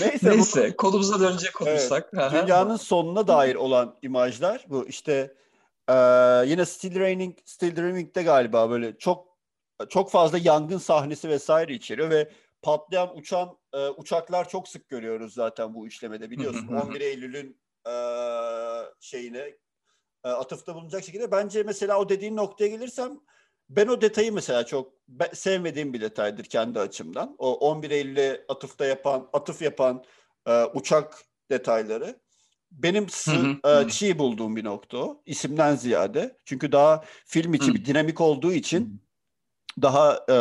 S1: Neyse, Neyse bu, konumuza dönecek olursak.
S2: Evet, dünyanın sonuna dair olan imajlar bu işte e, yine Still Raining, Still Dreaming'de galiba böyle çok çok fazla yangın sahnesi vesaire içeriyor ve patlayan uçan e, uçaklar çok sık görüyoruz zaten bu işlemede biliyorsun. 11 Eylül'ün e, şeyine e, atıfta bulunacak şekilde. Bence mesela o dediğin noktaya gelirsem ben o detayı mesela çok sevmediğim bir detaydır kendi açımdan. O 11 Eylül'e atıfta yapan, atıf yapan e, uçak detayları. Benim sı, e, çiğ bulduğum bir nokta o. İsimden ziyade. Çünkü daha film içi bir dinamik olduğu için daha e,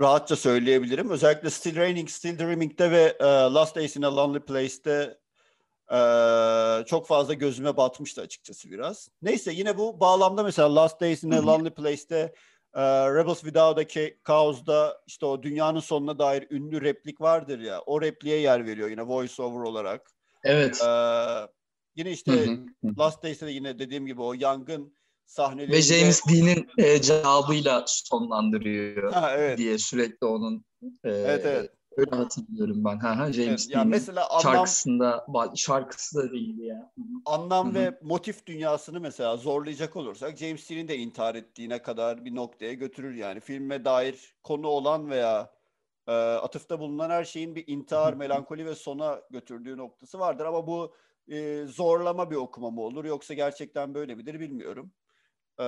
S2: rahatça söyleyebilirim. Özellikle Still Raining, Still Dreaming'de ve e, Last Days in a Lonely Place'te e, çok fazla gözüme batmıştı açıkçası biraz. Neyse yine bu bağlamda mesela Last Days in a Lonely Place'te e, Rebels Without a Caus'da işte o dünyanın sonuna dair ünlü replik vardır ya. O repliğe yer veriyor yine voice over olarak.
S1: Evet. E,
S2: yine işte Last Days'te de yine dediğim gibi o yangın sahneleri
S1: ve James Dean'in e, cevabıyla sonlandırıyor ha, evet. diye sürekli onun e, evet, evet. öyle hatırlıyorum ben. Ha, ha, James evet, Dean'in mesela anlam, şarkısında şarkısı da değildi ya.
S2: Anlam Hı-hı. ve motif dünyasını mesela zorlayacak olursak James Dean'in de intihar ettiğine kadar bir noktaya götürür yani. Filme dair konu olan veya e, atıfta bulunan her şeyin bir intihar, melankoli ve sona götürdüğü noktası vardır ama bu e, zorlama bir okuma mı olur yoksa gerçekten böyle midir bilmiyorum. Ee,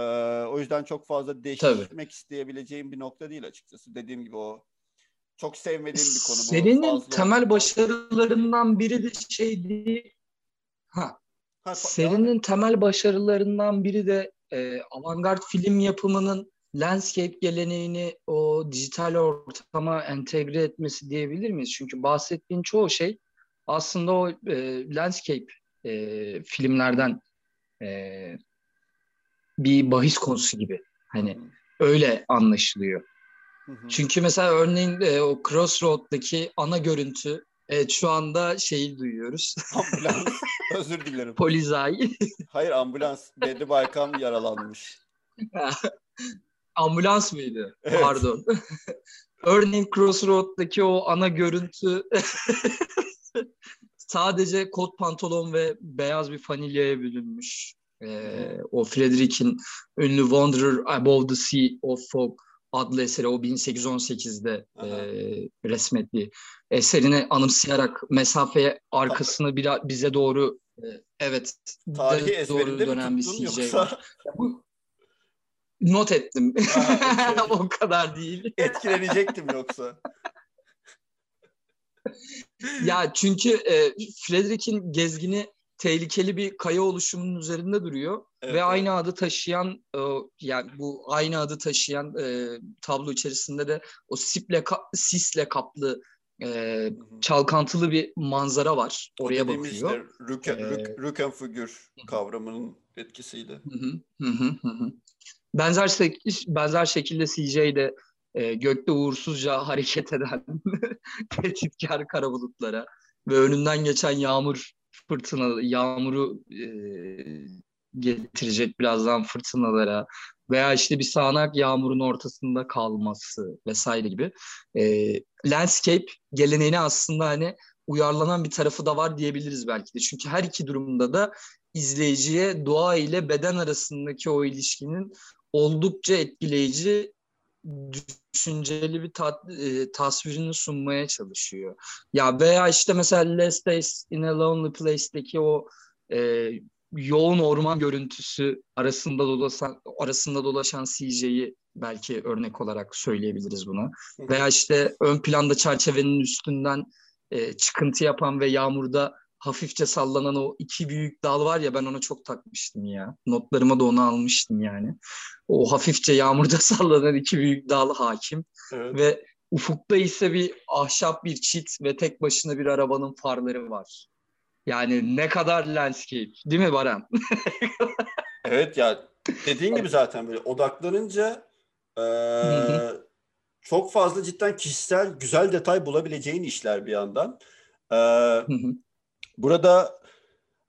S2: o yüzden çok fazla değiştirmek Tabii. isteyebileceğim bir nokta değil açıkçası. Dediğim gibi o çok sevmediğim bir konu bu.
S1: Serinin temel başarılarından biri de şeydi. Ha. ha serinin temel başarılarından biri de e, avantgard film yapımının landscape geleneğini o dijital ortama entegre etmesi diyebilir miyiz? Çünkü bahsettiğin çoğu şey aslında o e, landscape e, filmlerden e, bir bahis konusu gibi. Hani öyle anlaşılıyor. Çünkü mesela örneğin e, o Crossroad'daki ana görüntü evet şu anda şeyi duyuyoruz.
S2: Ambulans. Özür dilerim.
S1: Polizay.
S2: Hayır ambulans. Bedri Baykan yaralanmış.
S1: ambulans mıydı? Evet. Pardon. örneğin Crossroad'daki o ana görüntü sadece kot pantolon ve beyaz bir fanilyaya bürünmüş. Ee, o Frederick'in ünlü Wanderer Above the Sea of Fog adlı eseri o 1818'de e, resmetli eserini anımsayarak mesafeye arkasını bir, bize doğru e, evet
S2: tarihi doğru dönen bir CJ yoksa... Bu,
S1: not ettim. Ha, o kadar değil.
S2: Etkilenecektim yoksa.
S1: ya çünkü e, Frederick'in gezgini tehlikeli bir kaya oluşumunun üzerinde duruyor evet, ve evet. aynı adı taşıyan e, yani bu aynı adı taşıyan e, tablo içerisinde de o siple sisle kaplı e, çalkantılı bir manzara var. Oraya bakıyor.
S2: Rüken, ee, rüken figür kavramının etkisiyle.
S1: Hı hı, hı hı. Benzer benzer şekilde CJ'de e, gökte uğursuzca hareket eden tehditkar kara bulutlara ve önünden geçen yağmur fırtına, yağmuru e, getirecek birazdan fırtınalara veya işte bir sağanak yağmurun ortasında kalması vesaire gibi e, landscape geleneğine aslında hani uyarlanan bir tarafı da var diyebiliriz belki de. Çünkü her iki durumda da izleyiciye doğa ile beden arasındaki o ilişkinin oldukça etkileyici düşünceli bir ta, e, tasvirini sunmaya çalışıyor. Ya veya işte mesela Last Days in a Lonely Place'deki o e, yoğun orman görüntüsü arasında dolaşan arasında dolaşan CJ'yi belki örnek olarak söyleyebiliriz bunu. Veya işte ön planda çerçevenin üstünden e, çıkıntı yapan ve yağmurda hafifçe sallanan o iki büyük dal var ya ben ona çok takmıştım ya. Notlarıma da onu almıştım yani. O hafifçe yağmurda sallanan iki büyük dal hakim. Evet. Ve ufukta ise bir ahşap bir çit ve tek başına bir arabanın farları var. Yani ne kadar landscape değil mi Baran?
S2: evet ya dediğin gibi zaten böyle odaklanınca e, çok fazla cidden kişisel güzel detay bulabileceğin işler bir yandan. E, Burada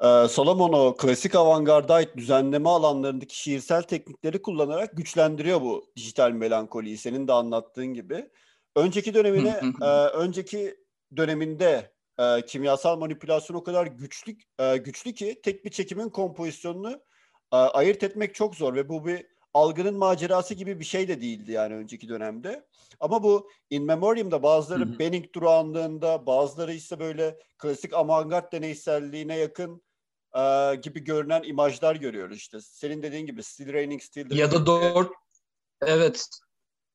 S2: e, Solomon o klasik avantgarda ait düzenleme alanlarındaki şiirsel teknikleri kullanarak güçlendiriyor bu dijital melankoliyi senin de anlattığın gibi. Önceki dönemine, e, önceki döneminde e, kimyasal manipülasyon o kadar güçlü e, güçlü ki tek bir çekimin kompozisyonunu e, ayırt etmek çok zor ve bu bir algının macerası gibi bir şey de değildi yani önceki dönemde. Ama bu In Memoriam'da bazıları hı hı. Benning durağanlığında, bazıları ise böyle klasik avantgard deneyselliğine yakın e, gibi görünen imajlar görüyoruz işte. Senin dediğin gibi Still Raining, Still
S1: Ya da Dort, evet.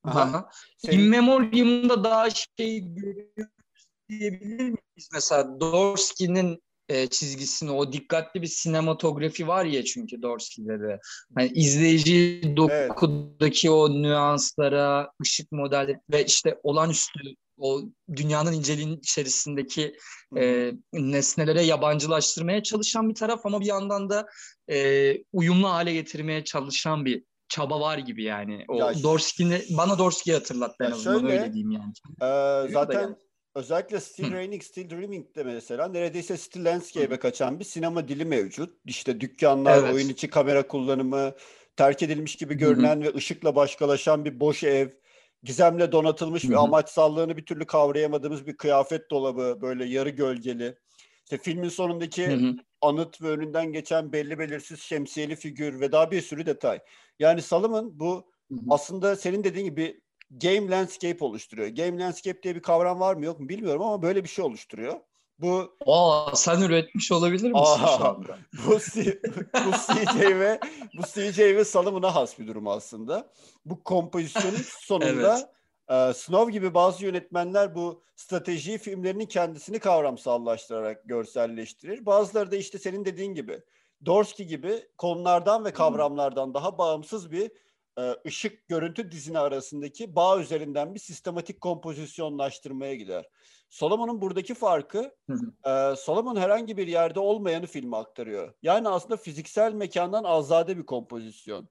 S1: Aha. Senin... In Memoriam'da daha şey görüyoruz diyebilir miyiz? Mesela Dorsky'nin e, çizgisini, o dikkatli bir sinematografi var ya çünkü Dorsey'de de. Hani izleyici dokudaki evet. o nüanslara, ışık modeli ve işte olağanüstü o dünyanın inceliğin içerisindeki e, nesnelere yabancılaştırmaya çalışan bir taraf ama bir yandan da e, uyumlu hale getirmeye çalışan bir çaba var gibi yani. O ya, Dorsey'ni bana Dorsey'i hatırlattı en azından şöyle, öyle diyeyim yani.
S2: E, zaten Özellikle Still Raining, Still Dreaming'de mesela neredeyse Still Landscape'e kaçan bir sinema dili mevcut. İşte dükkanlar, evet. oyun içi kamera kullanımı, terk edilmiş gibi görünen Hı-hı. ve ışıkla başkalaşan bir boş ev, gizemle donatılmış Hı-hı. ve amaçsallığını bir türlü kavrayamadığımız bir kıyafet dolabı, böyle yarı gölgeli. İşte filmin sonundaki Hı-hı. anıt ve önünden geçen belli belirsiz şemsiyeli figür ve daha bir sürü detay. Yani Salım'ın bu Hı-hı. aslında senin dediğin gibi game landscape oluşturuyor. Game landscape diye bir kavram var mı yok mu bilmiyorum ama böyle bir şey oluşturuyor. Bu
S1: Aa sen üretmiş olabilir misin Aa, şu anda?
S2: Bu, bu CJ ve bu CJ ve salımına has bir durum aslında. Bu kompozisyonun sonunda evet. e, Snow gibi bazı yönetmenler bu strateji filmlerinin kendisini kavramsallaştırarak görselleştirir. Bazıları da işte senin dediğin gibi Dorsky gibi konulardan ve kavramlardan daha bağımsız bir ışık görüntü dizini arasındaki bağ üzerinden bir sistematik kompozisyonlaştırmaya gider. Solomon'un buradaki farkı e, Solomon herhangi bir yerde olmayanı filme aktarıyor. Yani aslında fiziksel mekandan azade bir kompozisyon.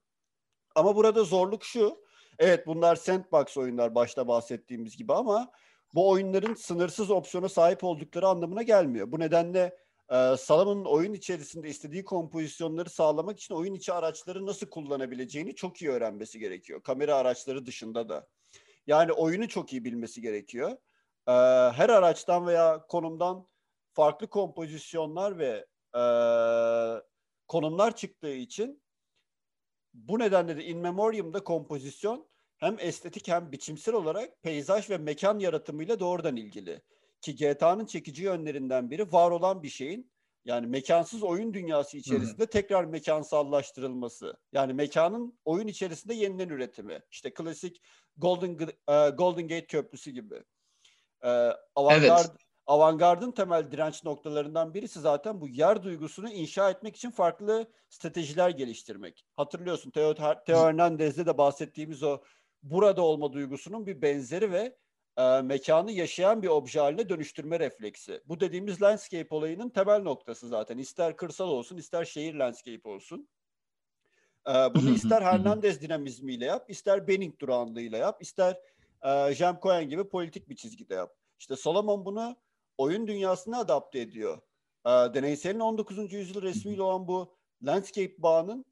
S2: Ama burada zorluk şu. Evet bunlar sandbox oyunlar başta bahsettiğimiz gibi ama bu oyunların sınırsız opsiyona sahip oldukları anlamına gelmiyor. Bu nedenle e, Salamon'un oyun içerisinde istediği kompozisyonları sağlamak için oyun içi araçları nasıl kullanabileceğini çok iyi öğrenmesi gerekiyor. Kamera araçları dışında da. Yani oyunu çok iyi bilmesi gerekiyor. E, her araçtan veya konumdan farklı kompozisyonlar ve e, konumlar çıktığı için bu nedenle de In Memoriam'da kompozisyon hem estetik hem biçimsel olarak peyzaj ve mekan yaratımıyla doğrudan ilgili ki GTA'nın çekici yönlerinden biri var olan bir şeyin yani mekansız oyun dünyası içerisinde Hı-hı. tekrar mekansallaştırılması. Yani mekanın oyun içerisinde yeniden üretimi. İşte klasik Golden uh, Golden Gate Köprüsü gibi. Uh, avantgard, evet. Avantgardın temel direnç noktalarından birisi zaten bu yer duygusunu inşa etmek için farklı stratejiler geliştirmek. Hatırlıyorsun Theo, Theo Hernandez'de de bahsettiğimiz o burada olma duygusunun bir benzeri ve e, mekanı yaşayan bir obje haline dönüştürme refleksi. Bu dediğimiz landscape olayının temel noktası zaten. İster kırsal olsun, ister şehir landscape olsun. E, bunu ister Hernandez dinamizmiyle yap, ister Benning durağanlığıyla yap, ister e, Jem Cohen gibi politik bir çizgide yap. İşte Solomon bunu oyun dünyasına adapte ediyor. E, deneyselin 19. yüzyıl resmiyle olan bu landscape bağının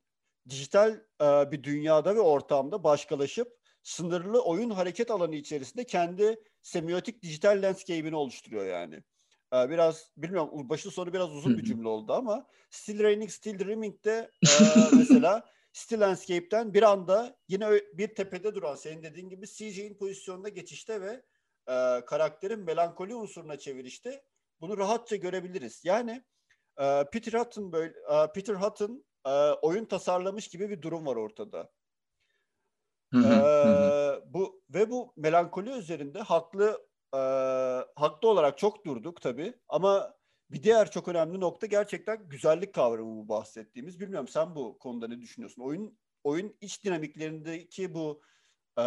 S2: dijital e, bir dünyada ve ortamda başkalaşıp sınırlı oyun hareket alanı içerisinde kendi semiotik dijital landscape'ini oluşturuyor yani. Ee, biraz bilmiyorum başı sonu biraz uzun bir cümle oldu ama Still Raining, Still Dreaming'de e, mesela Still Landscape'den bir anda yine bir tepede duran senin dediğin gibi CJ'in pozisyonuna geçişte ve e, karakterin melankoli unsuruna çevirişte bunu rahatça görebiliriz. Yani e, Peter Hutton böyle e, Peter Hutton e, oyun tasarlamış gibi bir durum var ortada ee, bu ve bu melankoli üzerinde haklı e, haklı olarak çok durduk tabii ama bir diğer çok önemli nokta gerçekten güzellik kavramı bu bahsettiğimiz. Bilmiyorum sen bu konuda ne düşünüyorsun? Oyun oyun iç dinamiklerindeki bu e,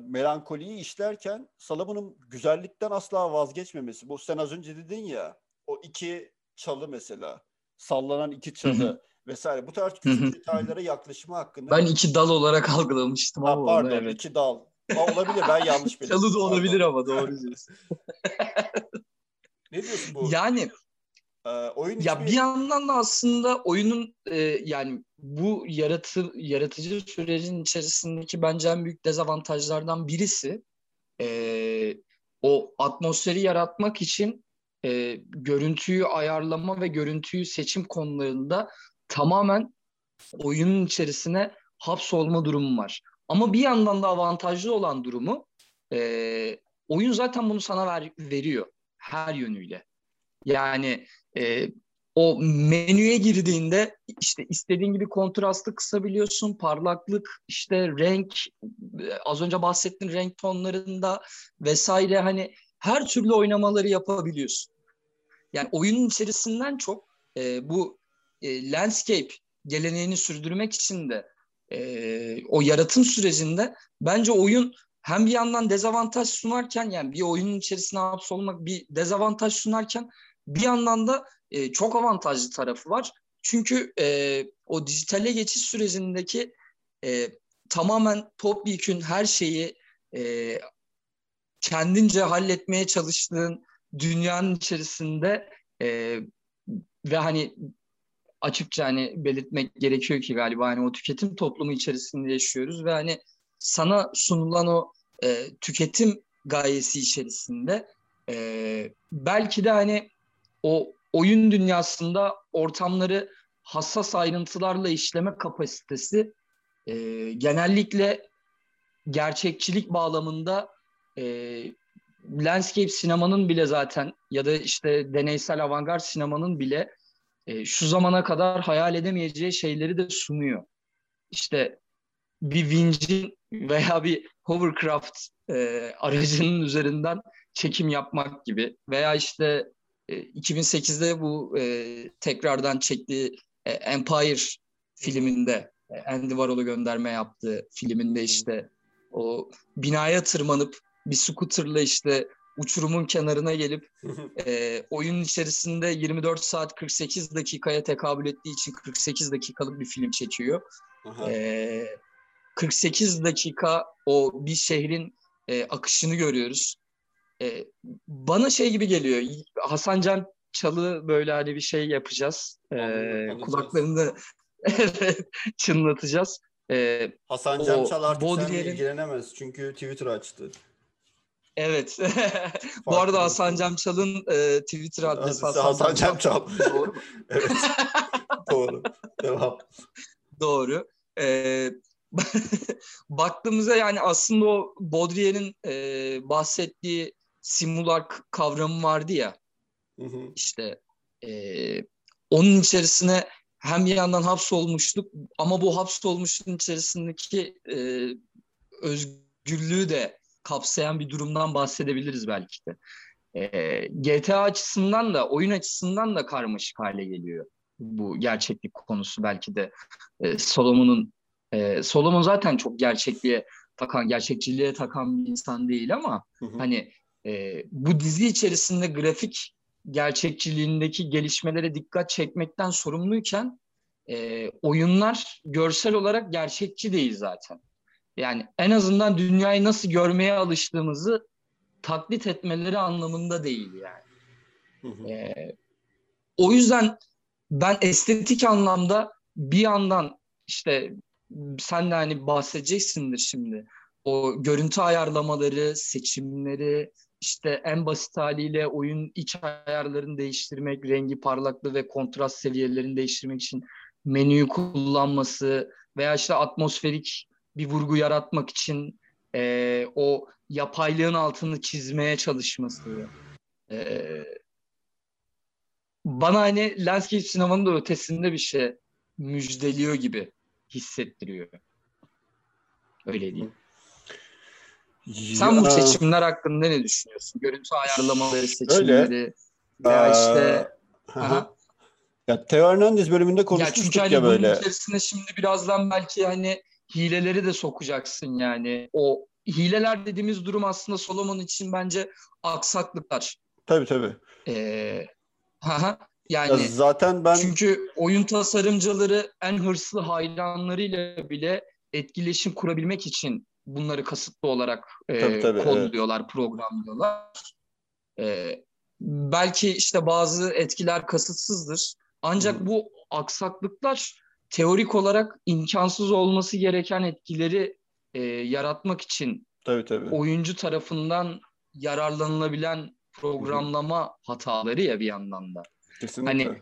S2: melankoliyi işlerken Salamon'un güzellikten asla vazgeçmemesi. Bu sen az önce dedin ya o iki çalı mesela sallanan iki çalı vesaire. Bu tarz küçük detaylara yaklaşımı hakkında.
S1: Ben iki dal olarak algılamıştım
S2: ha, ama pardon evet. iki dal. Ha, olabilir ben yanlış
S1: biliyorum. Çalı da olabilir pardon. ama doğru diyorsun.
S2: ne diyorsun bu?
S1: Yani ee, oyun ya bir yandan da aslında oyunun e, yani bu yaratı, yaratıcı sürecin içerisindeki bence en büyük dezavantajlardan birisi e, o atmosferi yaratmak için e, görüntüyü ayarlama ve görüntüyü seçim konularında tamamen oyunun içerisine hapsolma durumu var. Ama bir yandan da avantajlı olan durumu e, oyun zaten bunu sana ver, veriyor her yönüyle. Yani e, o menüye girdiğinde işte istediğin gibi kontrastı kısabiliyorsun, parlaklık, işte renk, az önce bahsettiğin renk tonlarında vesaire hani her türlü oynamaları yapabiliyorsun. Yani oyunun içerisinden çok e, bu e, landscape geleneğini sürdürmek için de e, o yaratım sürecinde bence oyun hem bir yandan dezavantaj sunarken yani bir oyunun içerisine hapsolmak bir dezavantaj sunarken bir yandan da e, çok avantajlı tarafı var. Çünkü e, o dijitale geçiş sürecindeki e, tamamen topyekün her şeyi e, kendince halletmeye çalıştığın dünyanın içerisinde e, ve hani açıkça hani belirtmek gerekiyor ki galiba hani o tüketim toplumu içerisinde yaşıyoruz ve hani sana sunulan o e, tüketim gayesi içerisinde e, belki de hani o oyun dünyasında ortamları hassas ayrıntılarla işleme kapasitesi e, genellikle gerçekçilik bağlamında e, landscape sinemanın bile zaten ya da işte deneysel avantgard sinemanın bile e, şu zamana kadar hayal edemeyeceği şeyleri de sunuyor. İşte bir vincin veya bir hovercraft e, aracının üzerinden çekim yapmak gibi veya işte 2008'de e, bu e, tekrardan çektiği e, Empire filminde e, Andy Warhol'u gönderme yaptığı filminde işte o binaya tırmanıp bir scooterla işte uçurumun kenarına gelip e, oyunun içerisinde 24 saat 48 dakikaya tekabül ettiği için 48 dakikalık bir film çekiyor. E, 48 dakika o bir şehrin e, akışını görüyoruz. E, bana şey gibi geliyor. Hasan Can Çalı böyle hani bir şey yapacağız. E, kulaklarını çınlatacağız.
S2: E, Hasan Can Çal artık Baudrillard'in... ilgilenemez çünkü Twitter açtı.
S1: Evet. Bu arada Hasan Camçal'ın e, Twitter adresi
S2: Hasan, Hasan Camçal. Doğru evet. Doğru. Devam.
S1: Doğru. Ee, baktığımızda yani aslında o Baudrillard'in e, bahsettiği simulak kavramı vardı ya. Hı hı. İşte e, onun içerisine hem bir yandan hapsolmuştuk ama bu hapsolmuşluğun içerisindeki e, özgürlüğü de kapsayan bir durumdan bahsedebiliriz belki de. E, GTA açısından da oyun açısından da karmaşık hale geliyor bu gerçeklik konusu belki de e, Solomon'un e, Solomon zaten çok gerçekliğe takan, gerçekçiliğe takan bir insan değil ama hı hı. hani e, bu dizi içerisinde grafik gerçekçiliğindeki gelişmelere dikkat çekmekten sorumluyken e, oyunlar görsel olarak gerçekçi değil zaten. Yani en azından dünyayı nasıl görmeye alıştığımızı taklit etmeleri anlamında değil yani. Hı hı. E, o yüzden ben estetik anlamda bir yandan işte sen de hani bahsedeceksindir şimdi. O görüntü ayarlamaları, seçimleri, işte en basit haliyle oyun iç ayarlarını değiştirmek, rengi, parlaklığı ve kontrast seviyelerini değiştirmek için menüyü kullanması veya işte atmosferik bir vurgu yaratmak için e, o yapaylığın altını çizmeye çalışması. E, bana hani landscape sinemanın da ötesinde bir şey müjdeliyor gibi hissettiriyor. Öyle diyeyim. Sen bu seçimler hakkında ne düşünüyorsun? Görüntü ayarlamaları seçimleri Öyle. veya işte
S2: aha. Ya Teo Hernandez bölümünde konuşmuştuk ya, çünkü hani ya böyle.
S1: Bunun içerisinde şimdi birazdan belki hani hileleri de sokacaksın yani. O hileler dediğimiz durum aslında Solomon için bence aksaklıklar.
S2: Tabii tabii.
S1: Ee, haha. Yani
S2: ya zaten ben
S1: çünkü oyun tasarımcıları en hırslı hayranlarıyla bile etkileşim kurabilmek için bunları kasıtlı olarak e, tabii, tabii, kodluyorlar, evet. programlıyorlar. E, belki işte bazı etkiler kasıtsızdır. Ancak Hı. bu aksaklıklar teorik olarak imkansız olması gereken etkileri e, yaratmak için
S2: tabii, tabii.
S1: oyuncu tarafından yararlanılabilen programlama Hı. hataları ya bir yandan da.
S2: Kesinlikle.
S1: Hani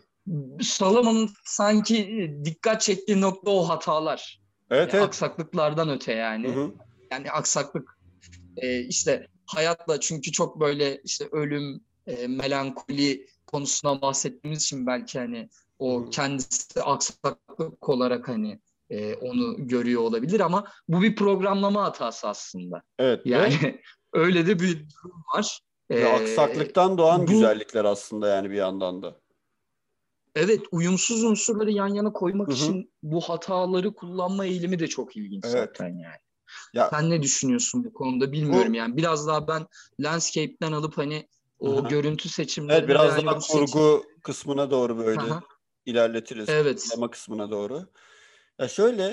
S1: Salomon'un sanki dikkat çektiği nokta o hatalar. Evet, evet. Aksaklıklardan öte yani. Hı hı. Yani aksaklık e, işte hayatla çünkü çok böyle işte ölüm, e, melankoli konusuna bahsettiğimiz için belki hani o kendisi aksaklık olarak hani e, onu görüyor olabilir ama bu bir programlama hatası aslında.
S2: Evet.
S1: Yani evet. öyle de bir durum var.
S2: Ee, aksaklıktan doğan bu, güzellikler aslında yani bir yandan da.
S1: Evet, uyumsuz unsurları yan yana koymak Hı-hı. için bu hataları kullanma eğilimi de çok ilginç evet. zaten yani. Ya, Sen ne düşünüyorsun bu konuda bilmiyorum bu, yani. Biraz daha ben landscape'den alıp hani o Hı-hı. görüntü seçimleri
S2: Evet, biraz daha kurgu seçim... kısmına doğru böyle Hı-hı. İlerletiriz. Evet. Kullanma kısmına doğru. Ya şöyle,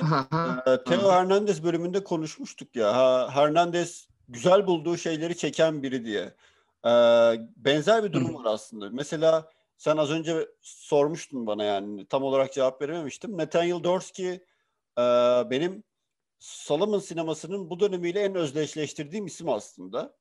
S2: e, Teo Hernandez bölümünde konuşmuştuk ya. Ha, Hernandez güzel bulduğu şeyleri çeken biri diye. E, benzer bir durum var aslında. Mesela sen az önce sormuştun bana yani tam olarak cevap verememiştim. Nathaniel Dorsky e, benim Solomon sinemasının bu dönemiyle en özdeşleştirdiğim isim aslında.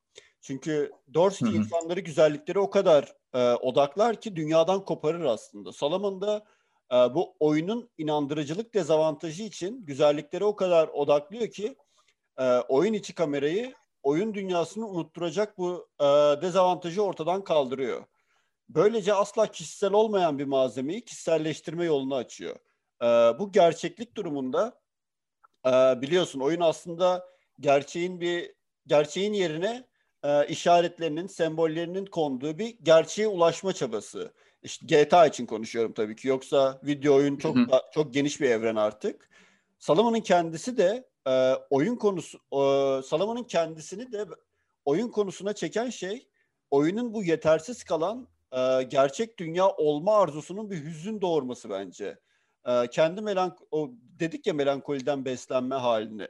S2: Çünkü Dorsky Hı-hı. insanları güzellikleri o kadar e, odaklar ki dünyadan koparır aslında. Solomon da e, bu oyunun inandırıcılık dezavantajı için güzellikleri o kadar odaklıyor ki e, oyun içi kamerayı oyun dünyasını unutturacak bu e, dezavantajı ortadan kaldırıyor. Böylece asla kişisel olmayan bir malzemeyi kişiselleştirme yolunu açıyor. E, bu gerçeklik durumunda e, biliyorsun oyun aslında gerçeğin bir gerçeğin yerine e, işaretlerinin, sembollerinin konduğu bir gerçeğe ulaşma çabası. İşte GTA için konuşuyorum tabii ki. Yoksa video oyun çok da, çok geniş bir evren artık. Salaman'ın kendisi de e, oyun konusu e, Salaman'ın kendisini de oyun konusuna çeken şey oyunun bu yetersiz kalan e, gerçek dünya olma arzusunun bir hüzün doğurması bence. E, kendi melank o dedik ya melankoliden beslenme halini.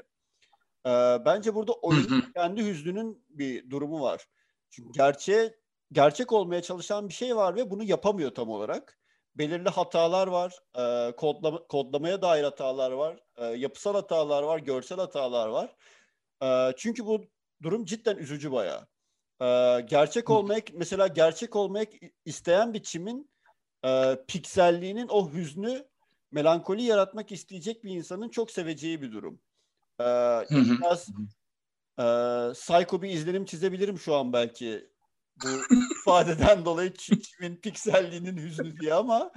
S2: E, bence burada oyunun kendi hüznünün bir durumu var. Çünkü gerçeğe gerçek olmaya çalışan bir şey var ve bunu yapamıyor tam olarak. Belirli hatalar var, e, kodlama, kodlamaya dair hatalar var, e, yapısal hatalar var, görsel hatalar var. E, çünkü bu durum cidden üzücü bayağı. E, gerçek olmak, mesela gerçek olmak isteyen bir çimin e, pikselliğinin o hüznü, melankoli yaratmak isteyecek bir insanın çok seveceği bir durum. E, biraz e, psycho bir izlenim çizebilirim şu an belki bu ifadeden dolayı çimin pikselliğinin hüznü diye ama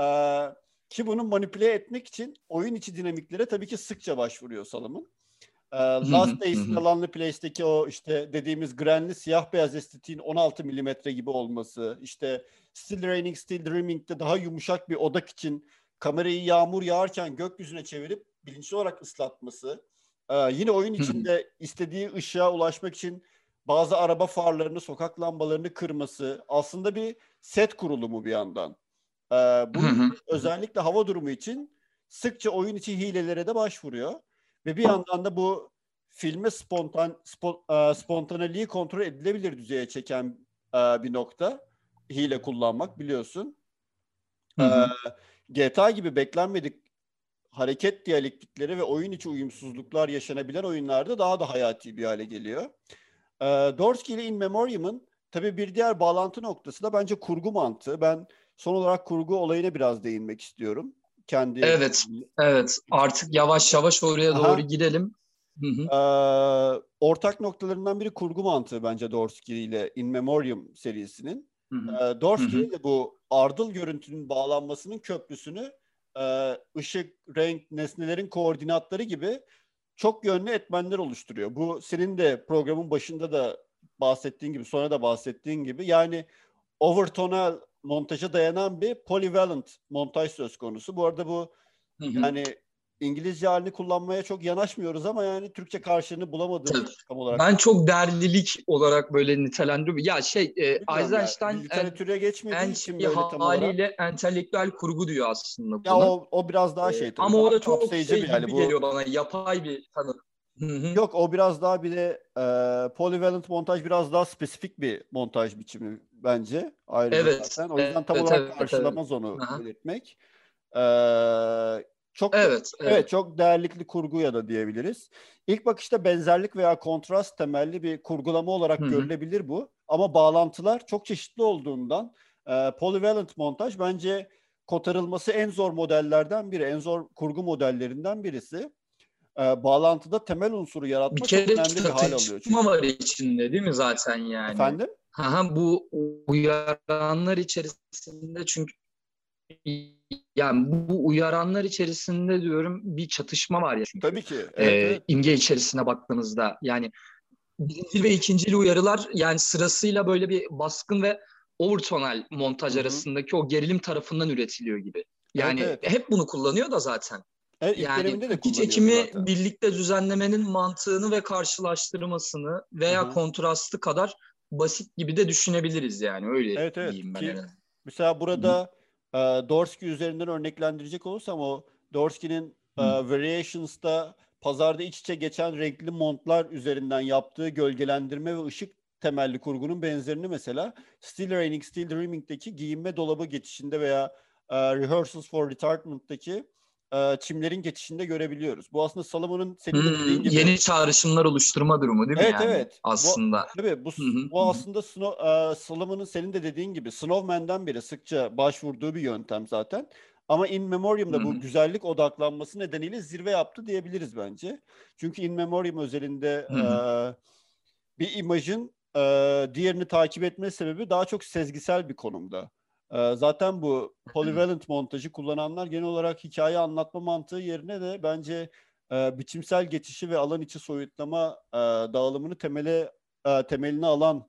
S2: e, ki bunu manipüle etmek için oyun içi dinamiklere tabii ki sıkça başvuruyor Salomon. E, Last Days'in alanlı Place'deki o işte dediğimiz grenli siyah beyaz estetiğin 16 milimetre gibi olması, işte Still Raining, Still Dreaming'de daha yumuşak bir odak için kamerayı yağmur yağarken gökyüzüne çevirip bilinçli olarak ıslatması, ee, yine oyun içinde istediği ışığa ulaşmak için bazı araba farlarını, sokak lambalarını kırması aslında bir set kurulumu bir yandan. Ee, bunun özellikle hava durumu için sıkça oyun içi hilelere de başvuruyor. Ve bir yandan da bu filme spontan spon, e, spontaneliği kontrol edilebilir düzeye çeken e, bir nokta. Hile kullanmak biliyorsun. Hı hı. E, GTA gibi beklenmedik hareket diyalektikleri ve oyun içi uyumsuzluklar yaşanabilen oyunlarda daha da hayati bir hale geliyor. E, Dorsky ile In Memoriam'ın tabii bir diğer bağlantı noktası da bence kurgu mantığı. Ben son olarak kurgu olayına biraz değinmek istiyorum. Kendi
S1: Evet, evet. Artık yavaş yavaş oraya Aha. doğru gidelim.
S2: Ee, ortak noktalarından biri kurgu mantığı bence Dorsky ile In Memoriam serisinin. Hı hı. Ee, Dorsky ile bu ardıl görüntünün bağlanmasının köprüsünü ışık, renk, nesnelerin koordinatları gibi çok yönlü etmenler oluşturuyor. Bu senin de programın başında da bahsettiğin gibi, sonra da bahsettiğin gibi yani overtonal montaja dayanan bir polyvalent montaj söz konusu. Bu arada bu hı hı. yani İngilizce halini kullanmaya çok yanaşmıyoruz ama yani Türkçe karşılığını bulamadığımız
S1: tam olarak. Ben çok derlilik olarak böyle nitelendiriyorum. Ya şey e, Eisenstein yani,
S2: literatüre geçmediği en
S1: için böyle tam haliyle olarak. entelektüel kurgu diyor aslında buna.
S2: Ya o, o biraz daha şey tabii.
S1: Ama o da çok şey bir gibi bu... geliyor bana. Yapay bir tanım.
S2: Yok o biraz daha bile e, polyvalent montaj biraz daha spesifik bir montaj biçimi bence. Ayrıca evet. Zaten. O yüzden tam evet, olarak evet, karşılamaz evet. onu Aha. belirtmek. Ee, çok evet, evet. evet çok değerlikli kurgu ya da diyebiliriz. İlk bakışta benzerlik veya kontrast temelli bir kurgulama olarak Hı-hı. görülebilir bu. Ama bağlantılar çok çeşitli olduğundan e, polyvalent montaj bence kotarılması en zor modellerden biri, en zor kurgu modellerinden birisi. e, bağlantıda temel unsuru yaratmak bir kere çok önemli bir hal alıyor.
S1: Çünkü. var içinde değil mi zaten yani?
S2: Efendim?
S1: Ha, bu uyaranlar içerisinde çünkü yani bu uyaranlar içerisinde diyorum bir çatışma var ya. Çünkü.
S2: Tabii ki.
S1: Evet, ee, evet. imge içerisine baktığınızda yani birinci ve ikincili uyarılar yani sırasıyla böyle bir baskın ve overtonal montaj Hı-hı. arasındaki o gerilim tarafından üretiliyor gibi. Yani evet, evet. hep bunu kullanıyor da zaten.
S2: Evet, yani
S1: de iki çekimi zaten. birlikte düzenlemenin mantığını ve karşılaştırmasını veya Hı-hı. kontrastı kadar basit gibi de düşünebiliriz yani öyle evet, evet. diyeyim ben. Ki,
S2: mesela burada e, Dorsky üzerinden örneklendirecek olursam o Dorsky'nin e, Variations'ta pazarda iç içe geçen renkli montlar üzerinden yaptığı gölgelendirme ve ışık temelli kurgunun benzerini mesela Still Raining, Still Dreaming'deki giyinme dolabı geçişinde veya e, Rehearsals for Retardment'taki e, çimlerin geçişinde görebiliyoruz. Bu aslında Salomon'un senin
S1: hmm, dediğin gibi... Yeni çağrışımlar oluşturma durumu değil mi
S2: evet,
S1: yani?
S2: Evet.
S1: Aslında.
S2: Bu, tabii bu, bu aslında Snow, e, Salomon'un senin de dediğin gibi Snowman'den beri sıkça başvurduğu bir yöntem zaten. Ama In Memoriam'da bu güzellik odaklanması nedeniyle zirve yaptı diyebiliriz bence. Çünkü In Memoriam özelinde e, bir imajın e, diğerini takip etme sebebi daha çok sezgisel bir konumda. E, zaten bu polyvalent montajı kullananlar genel olarak hikaye anlatma mantığı yerine de bence e, biçimsel geçişi ve alan içi soyutlama e, dağılımını temele e, temelini alan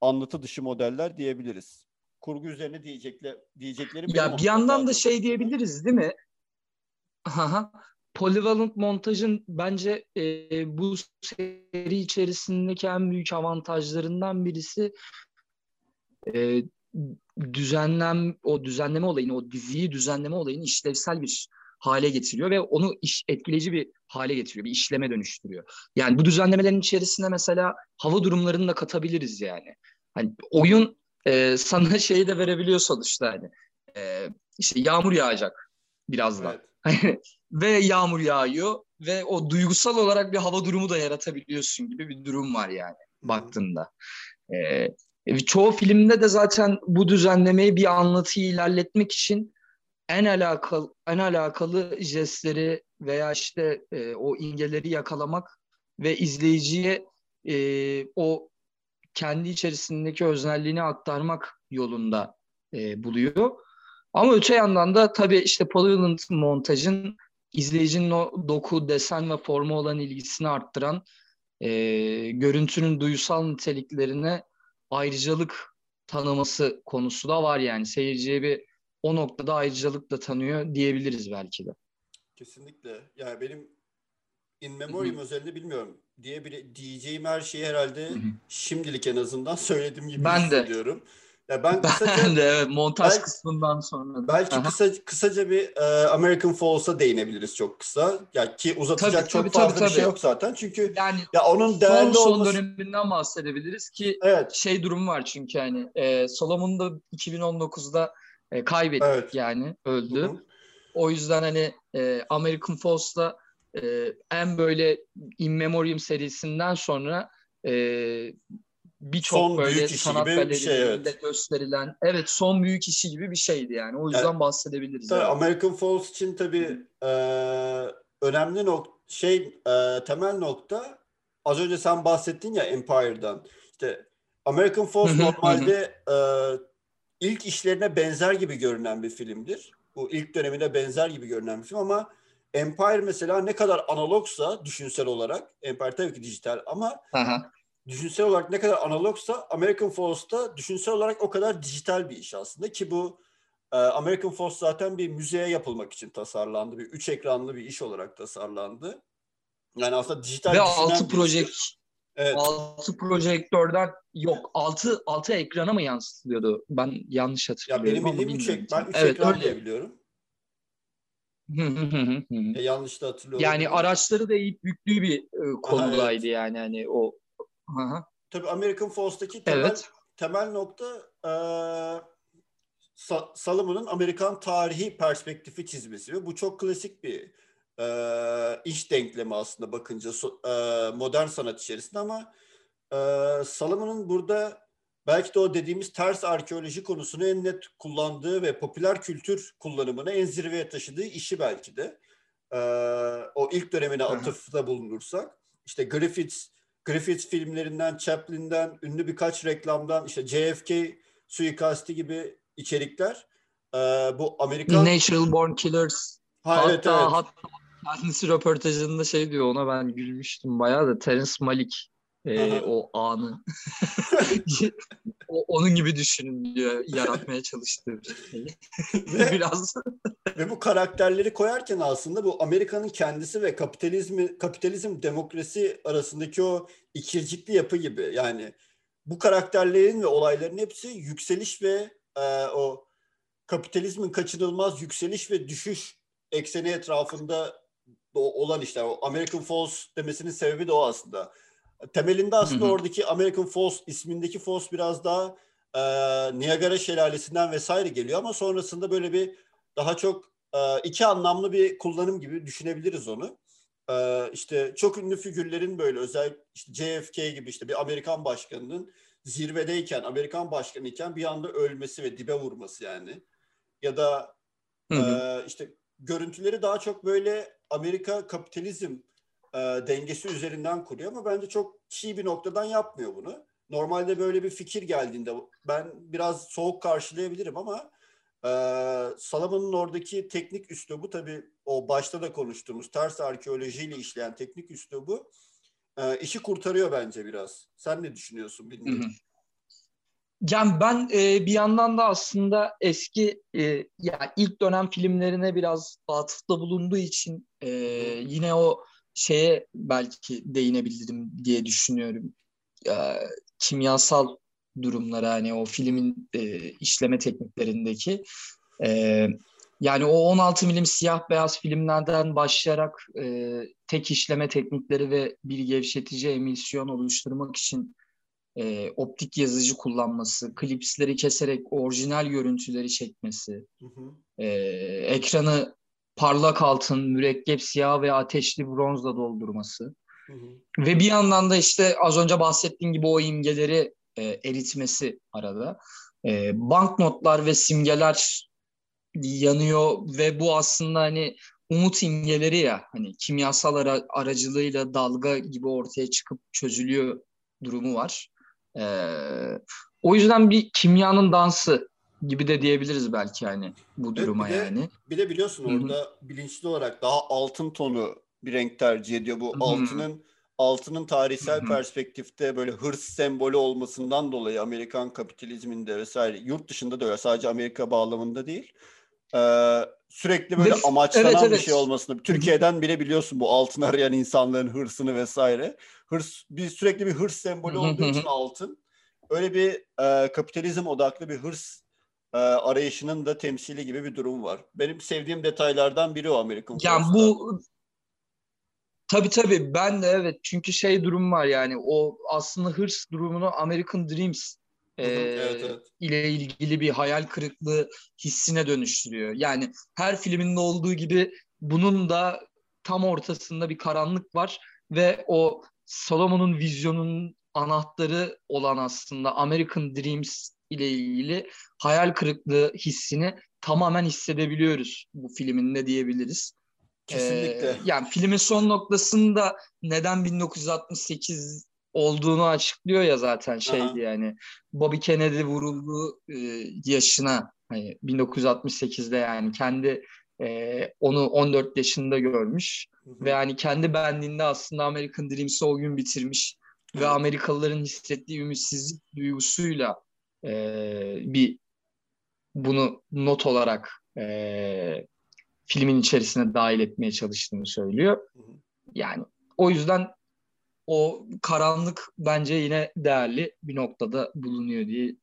S2: anlatı dışı modeller diyebiliriz kurgu üzerine diyecekler diyeceklerim.
S1: Ya bir yandan da şey diyebiliriz değil mi? Haha. Polyvalent montajın bence e, bu seri içerisindeki en büyük avantajlarından birisi e, düzenlem o düzenleme olayını, o diziyi düzenleme olayını işlevsel bir hale getiriyor ve onu iş, etkileyici bir hale getiriyor, bir işleme dönüştürüyor. Yani bu düzenlemelerin içerisinde mesela hava durumlarını da katabiliriz yani. Hani oyun e, sana şeyi de verebiliyor sonuçta hani. E, işte yağmur yağacak birazdan. Evet. ve yağmur yağıyor ve o duygusal olarak bir hava durumu da yaratabiliyorsun gibi bir durum var yani baktığında. E, çoğu filmde de zaten bu düzenlemeyi bir anlatıyı ilerletmek için en alakalı en alakalı jestleri veya işte e, o ingeleri yakalamak ve izleyiciye e, o kendi içerisindeki öznelliğini aktarmak yolunda e, buluyor. Ama öte yandan da tabii işte Polyvalent montajın izleyicinin o doku, desen ve forma olan ilgisini arttıran e, görüntünün duysal niteliklerine ayrıcalık tanıması konusu da var yani. Seyirciye bir o noktada ayrıcalık da tanıyor diyebiliriz belki de.
S2: Kesinlikle. Yani benim In Memoriam özelinde bilmiyorum diye bir diyeceğim her şeyi herhalde Hı-hı. şimdilik en azından söylediğim gibi ben hissediyorum. De.
S1: Ya ben kısaca ben de evet montaj belki, kısmından sonra.
S2: Belki kısa kısaca bir e, American Falls'a değinebiliriz çok kısa. Ya ki uzatacak tabii, çok tabii, fazla tabii, bir şey yok zaten. Çünkü yani ya onun değerli
S1: son,
S2: olması...
S1: son döneminden bahsedebiliriz ki evet. şey durum var çünkü hani e, Solomon da 2019'da e, kaybettik evet. yani öldü. Hı-hı. O yüzden hani e, American Falls'la e, en böyle In Memoriam serisinden sonra e, birçok böyle sanat şey, galerilerinde şey, evet. gösterilen evet son büyük işi gibi bir şeydi yani. O yüzden yani, bahsedebiliriz.
S2: Tabii yani. American Falls için tabii e, önemli nok şey e, temel nokta az önce sen bahsettin ya Empire'dan. İşte American Falls normalde e, ilk işlerine benzer gibi görünen bir filmdir. Bu ilk dönemine benzer gibi görünen bir film ama Empire mesela ne kadar analogsa düşünsel olarak, Empire tabii ki dijital ama Aha. Düşünsel olarak ne kadar analogsa American Falls'ta düşünsel olarak o kadar dijital bir iş aslında ki bu e, American Falls zaten bir müzeye yapılmak için tasarlandı. Bir üç ekranlı bir iş olarak tasarlandı. Yani aslında dijital
S1: Ve altı projekt Evet. Altı projektörden yok. Altı altı ekrana mı yansıtılıyordu? Ben yanlış hatırlıyorum.
S2: Ya benim bildiğim üç, ek, ben üç evet, ekran öyle. diye biliyorum e, yanlış da hatırlıyorum.
S1: Yani araçları da eğip büktüğü bir e, konudaydı Aha, evet. yani hani o. Aha.
S2: Tabii American Force'daki temel evet. temel nokta e, Salomon'un Amerikan tarihi perspektifi çizmesi ve bu çok klasik bir e, iş denklemi aslında bakınca e, modern sanat içerisinde ama e, Salomon'un burada belki de o dediğimiz ters arkeoloji konusunu en net kullandığı ve popüler kültür kullanımını en zirveye taşıdığı işi belki de. e, o ilk dönemine atıfta bulunursak işte Griffiths Griffiths filmlerinden, Chaplin'den, ünlü birkaç reklamdan işte JFK suikasti gibi içerikler e, bu Amerikan...
S1: Natural Born Killers.
S2: Ha,
S1: hatta,
S2: evet, evet.
S1: hatta kendisi röportajında şey diyor ona ben gülmüştüm bayağı da Terence Malik e, o anı o, onun gibi düşünün diyor yaratmaya çalıştığı şeyi. Biraz.
S2: Ve bu karakterleri koyarken aslında bu Amerika'nın kendisi ve kapitalizmi kapitalizm demokrasi arasındaki o ikircikli yapı gibi. Yani bu karakterlerin ve olayların hepsi yükseliş ve e, o kapitalizmin kaçınılmaz yükseliş ve düşüş ekseni etrafında olan işte o American Falls demesinin sebebi de o aslında. Temelinde aslında hı hı. oradaki American Falls ismindeki Falls biraz daha e, Niagara Şelalesi'nden vesaire geliyor ama sonrasında böyle bir daha çok e, iki anlamlı bir kullanım gibi düşünebiliriz onu. E, işte çok ünlü figürlerin böyle özel işte JFK gibi işte bir Amerikan başkanının zirvedeyken, Amerikan başkanı iken bir anda ölmesi ve dibe vurması yani. Ya da hı hı. E, işte görüntüleri daha çok böyle Amerika kapitalizm e, dengesi üzerinden kuruyor ama bence çok çiğ bir noktadan yapmıyor bunu. Normalde böyle bir fikir geldiğinde ben biraz soğuk karşılayabilirim ama e, Salaman'ın oradaki teknik üslubu tabii o başta da konuştuğumuz ters arkeolojiyle işleyen teknik üslubu e, işi kurtarıyor bence biraz. Sen ne düşünüyorsun bilmiyorum. Hı hı.
S1: Yani ben e, bir yandan da aslında eski e, ya ilk dönem filmlerine biraz atıfta bulunduğu için e, yine o şeye belki değinebilirim diye düşünüyorum. E, kimyasal durumlara hani o filmin e, işleme tekniklerindeki e, yani o 16 milim siyah beyaz filmlerden başlayarak e, tek işleme teknikleri ve bir gevşetici emisyon oluşturmak için e, optik yazıcı kullanması, klipsleri keserek orijinal görüntüleri çekmesi, hı hı. E, ekranı parlak altın, mürekkep siyah ve ateşli bronzla doldurması. Hı hı. Ve bir yandan da işte az önce bahsettiğim gibi o imgeleri e, eritmesi arada. E, banknotlar ve simgeler yanıyor ve bu aslında hani umut imgeleri ya hani kimyasal ara, aracılığıyla dalga gibi ortaya çıkıp çözülüyor durumu var. Ee, o yüzden bir kimyanın dansı gibi de diyebiliriz belki hani bu duruma
S2: evet,
S1: bir de, yani.
S2: Bir de biliyorsun Hı-hı. orada bilinçli olarak daha altın tonu bir renk tercih ediyor. Bu Hı-hı. altının altının tarihsel Hı-hı. perspektifte böyle hırs sembolü olmasından dolayı Amerikan kapitalizminde vesaire yurt dışında da öyle sadece Amerika bağlamında değil. Ee, sürekli böyle amaçlanan evet, evet. bir şey olmasını. Türkiye'den bile biliyorsun bu altın arayan insanların hırsını vesaire. Hırs bir sürekli bir hırs sembolü olduğu için altın öyle bir e, kapitalizm odaklı bir hırs e, arayışının da temsili gibi bir durum var. Benim sevdiğim detaylardan biri o American
S1: Yani bu Tabii tabii ben de evet çünkü şey durum var yani o aslında hırs durumunu American Dreams e, evet, evet. ile ilgili bir hayal kırıklığı hissine dönüştürüyor. Yani her filminde olduğu gibi bunun da tam ortasında bir karanlık var ve o Solomon'un vizyonunun anahtarı olan aslında American Dreams ile ilgili hayal kırıklığı hissini tamamen hissedebiliyoruz bu filminde diyebiliriz.
S2: Kesinlikle. Ee,
S1: yani filmin son noktasında neden 1968 olduğunu açıklıyor ya zaten şeydi Aha. yani. Bobby Kennedy vuruldu e, yaşına hani 1968'de yani kendi e, onu 14 yaşında görmüş hı hı. ve yani kendi benliğinde aslında American Dreams'i o gün bitirmiş hı. ve Amerikalıların hissettiği ümitsizlik duygusuyla e, bir bunu not olarak e, filmin içerisine dahil etmeye çalıştığını söylüyor. Yani o yüzden o karanlık bence yine değerli bir noktada bulunuyor diye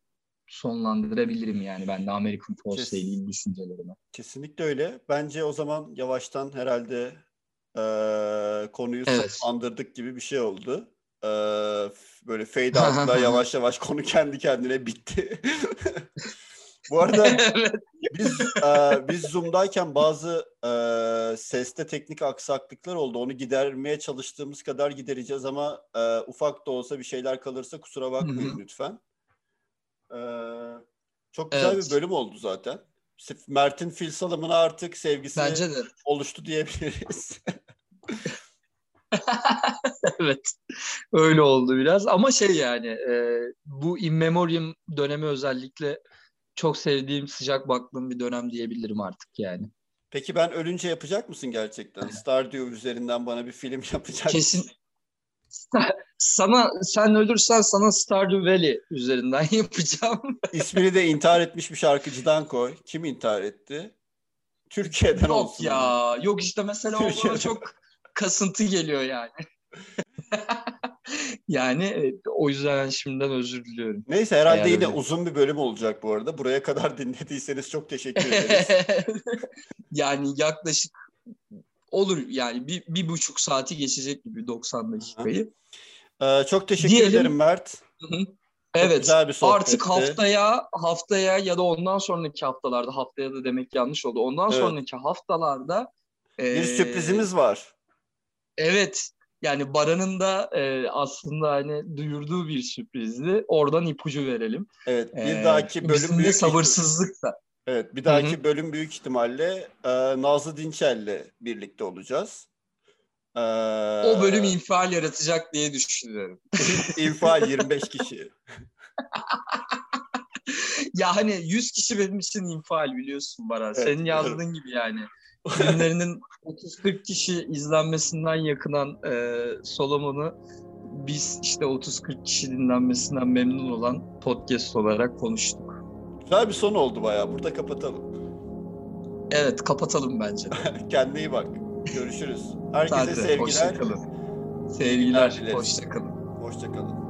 S1: sonlandırabilirim yani ben de American ile ilgili düşüncelerimi.
S2: Kesinlikle öyle. Bence o zaman yavaştan herhalde e, konuyu evet. andırdık gibi bir şey oldu. E, böyle fade out'la yavaş yavaş konu kendi kendine bitti. Bu arada biz e, biz Zoom'dayken bazı e, seste teknik aksaklıklar oldu. Onu gidermeye çalıştığımız kadar gidereceğiz ama e, ufak da olsa bir şeyler kalırsa kusura bakmayın lütfen. E, çok güzel evet. bir bölüm oldu zaten. Mert'in fil salımına artık sevgisi
S1: Bence de.
S2: oluştu diyebiliriz.
S1: evet. Öyle oldu biraz. Ama şey yani e, bu In Memoriam dönemi özellikle çok sevdiğim, sıcak baktığım bir dönem diyebilirim artık yani.
S2: Peki ben ölünce yapacak mısın gerçekten? Stardew üzerinden bana bir film yapacak
S1: Kesin. Sana sen ölürsen sana Stardew Valley üzerinden yapacağım.
S2: İsmini de intihar etmiş bir şarkıcıdan koy. Kim intihar etti? Türkiye'den
S1: Yok
S2: olsun.
S1: ya.
S2: ama.
S1: Yok işte mesela o bana çok kasıntı geliyor yani. yani e, o yüzden şimdiden özür diliyorum.
S2: Neyse herhalde
S1: Eğer
S2: yine
S1: öyle-
S2: uzun bir bölüm olacak bu arada. Buraya kadar dinlediyseniz çok teşekkür ederiz.
S1: yani yaklaşık olur yani bir, bir buçuk saati geçecek gibi 90 dakikayı.
S2: Ee, çok teşekkür
S1: Diyelim-
S2: ederim Mert.
S1: Hı. Evet.
S2: güzel bir sohbetti.
S1: Artık haftaya haftaya ya da ondan sonraki haftalarda haftaya da demek yanlış oldu. Ondan
S2: Evet.
S1: sonraki haftalarda
S2: Bir
S1: e,
S2: sürprizimiz var.
S1: Evet. Yani Baran'ın da e, aslında hani duyurduğu bir sürprizdi. Oradan ipucu verelim.
S2: Evet, bir dahaki bölüm
S1: de
S2: büyük
S1: sabırsızlık da.
S2: Evet, bir dahaki bölüm büyük ihtimalle e, Nazlı Dinçel'le birlikte olacağız. E,
S1: O bölüm infial yaratacak diye düşünüyorum.
S2: infial 25 kişi.
S1: ya hani 100 kişi benim için infial biliyorsun Baran.
S2: Evet,
S1: Senin yazdığın gibi yani. Filmlerinin 30-40 kişi izlenmesinden yakınan e, Solomon'u biz işte 30-40 kişi dinlenmesinden memnun olan podcast olarak konuştuk.
S2: Güzel bir son oldu bayağı. Burada kapatalım.
S1: Evet kapatalım bence.
S2: Kendine iyi bak. Görüşürüz. Herkese
S1: Hadi,
S2: sevgiler.
S1: hoşça kalın.
S2: İyi günler
S1: Sevgiler,
S2: dileriz.
S1: hoşça kalın.
S2: Hoşça kalın.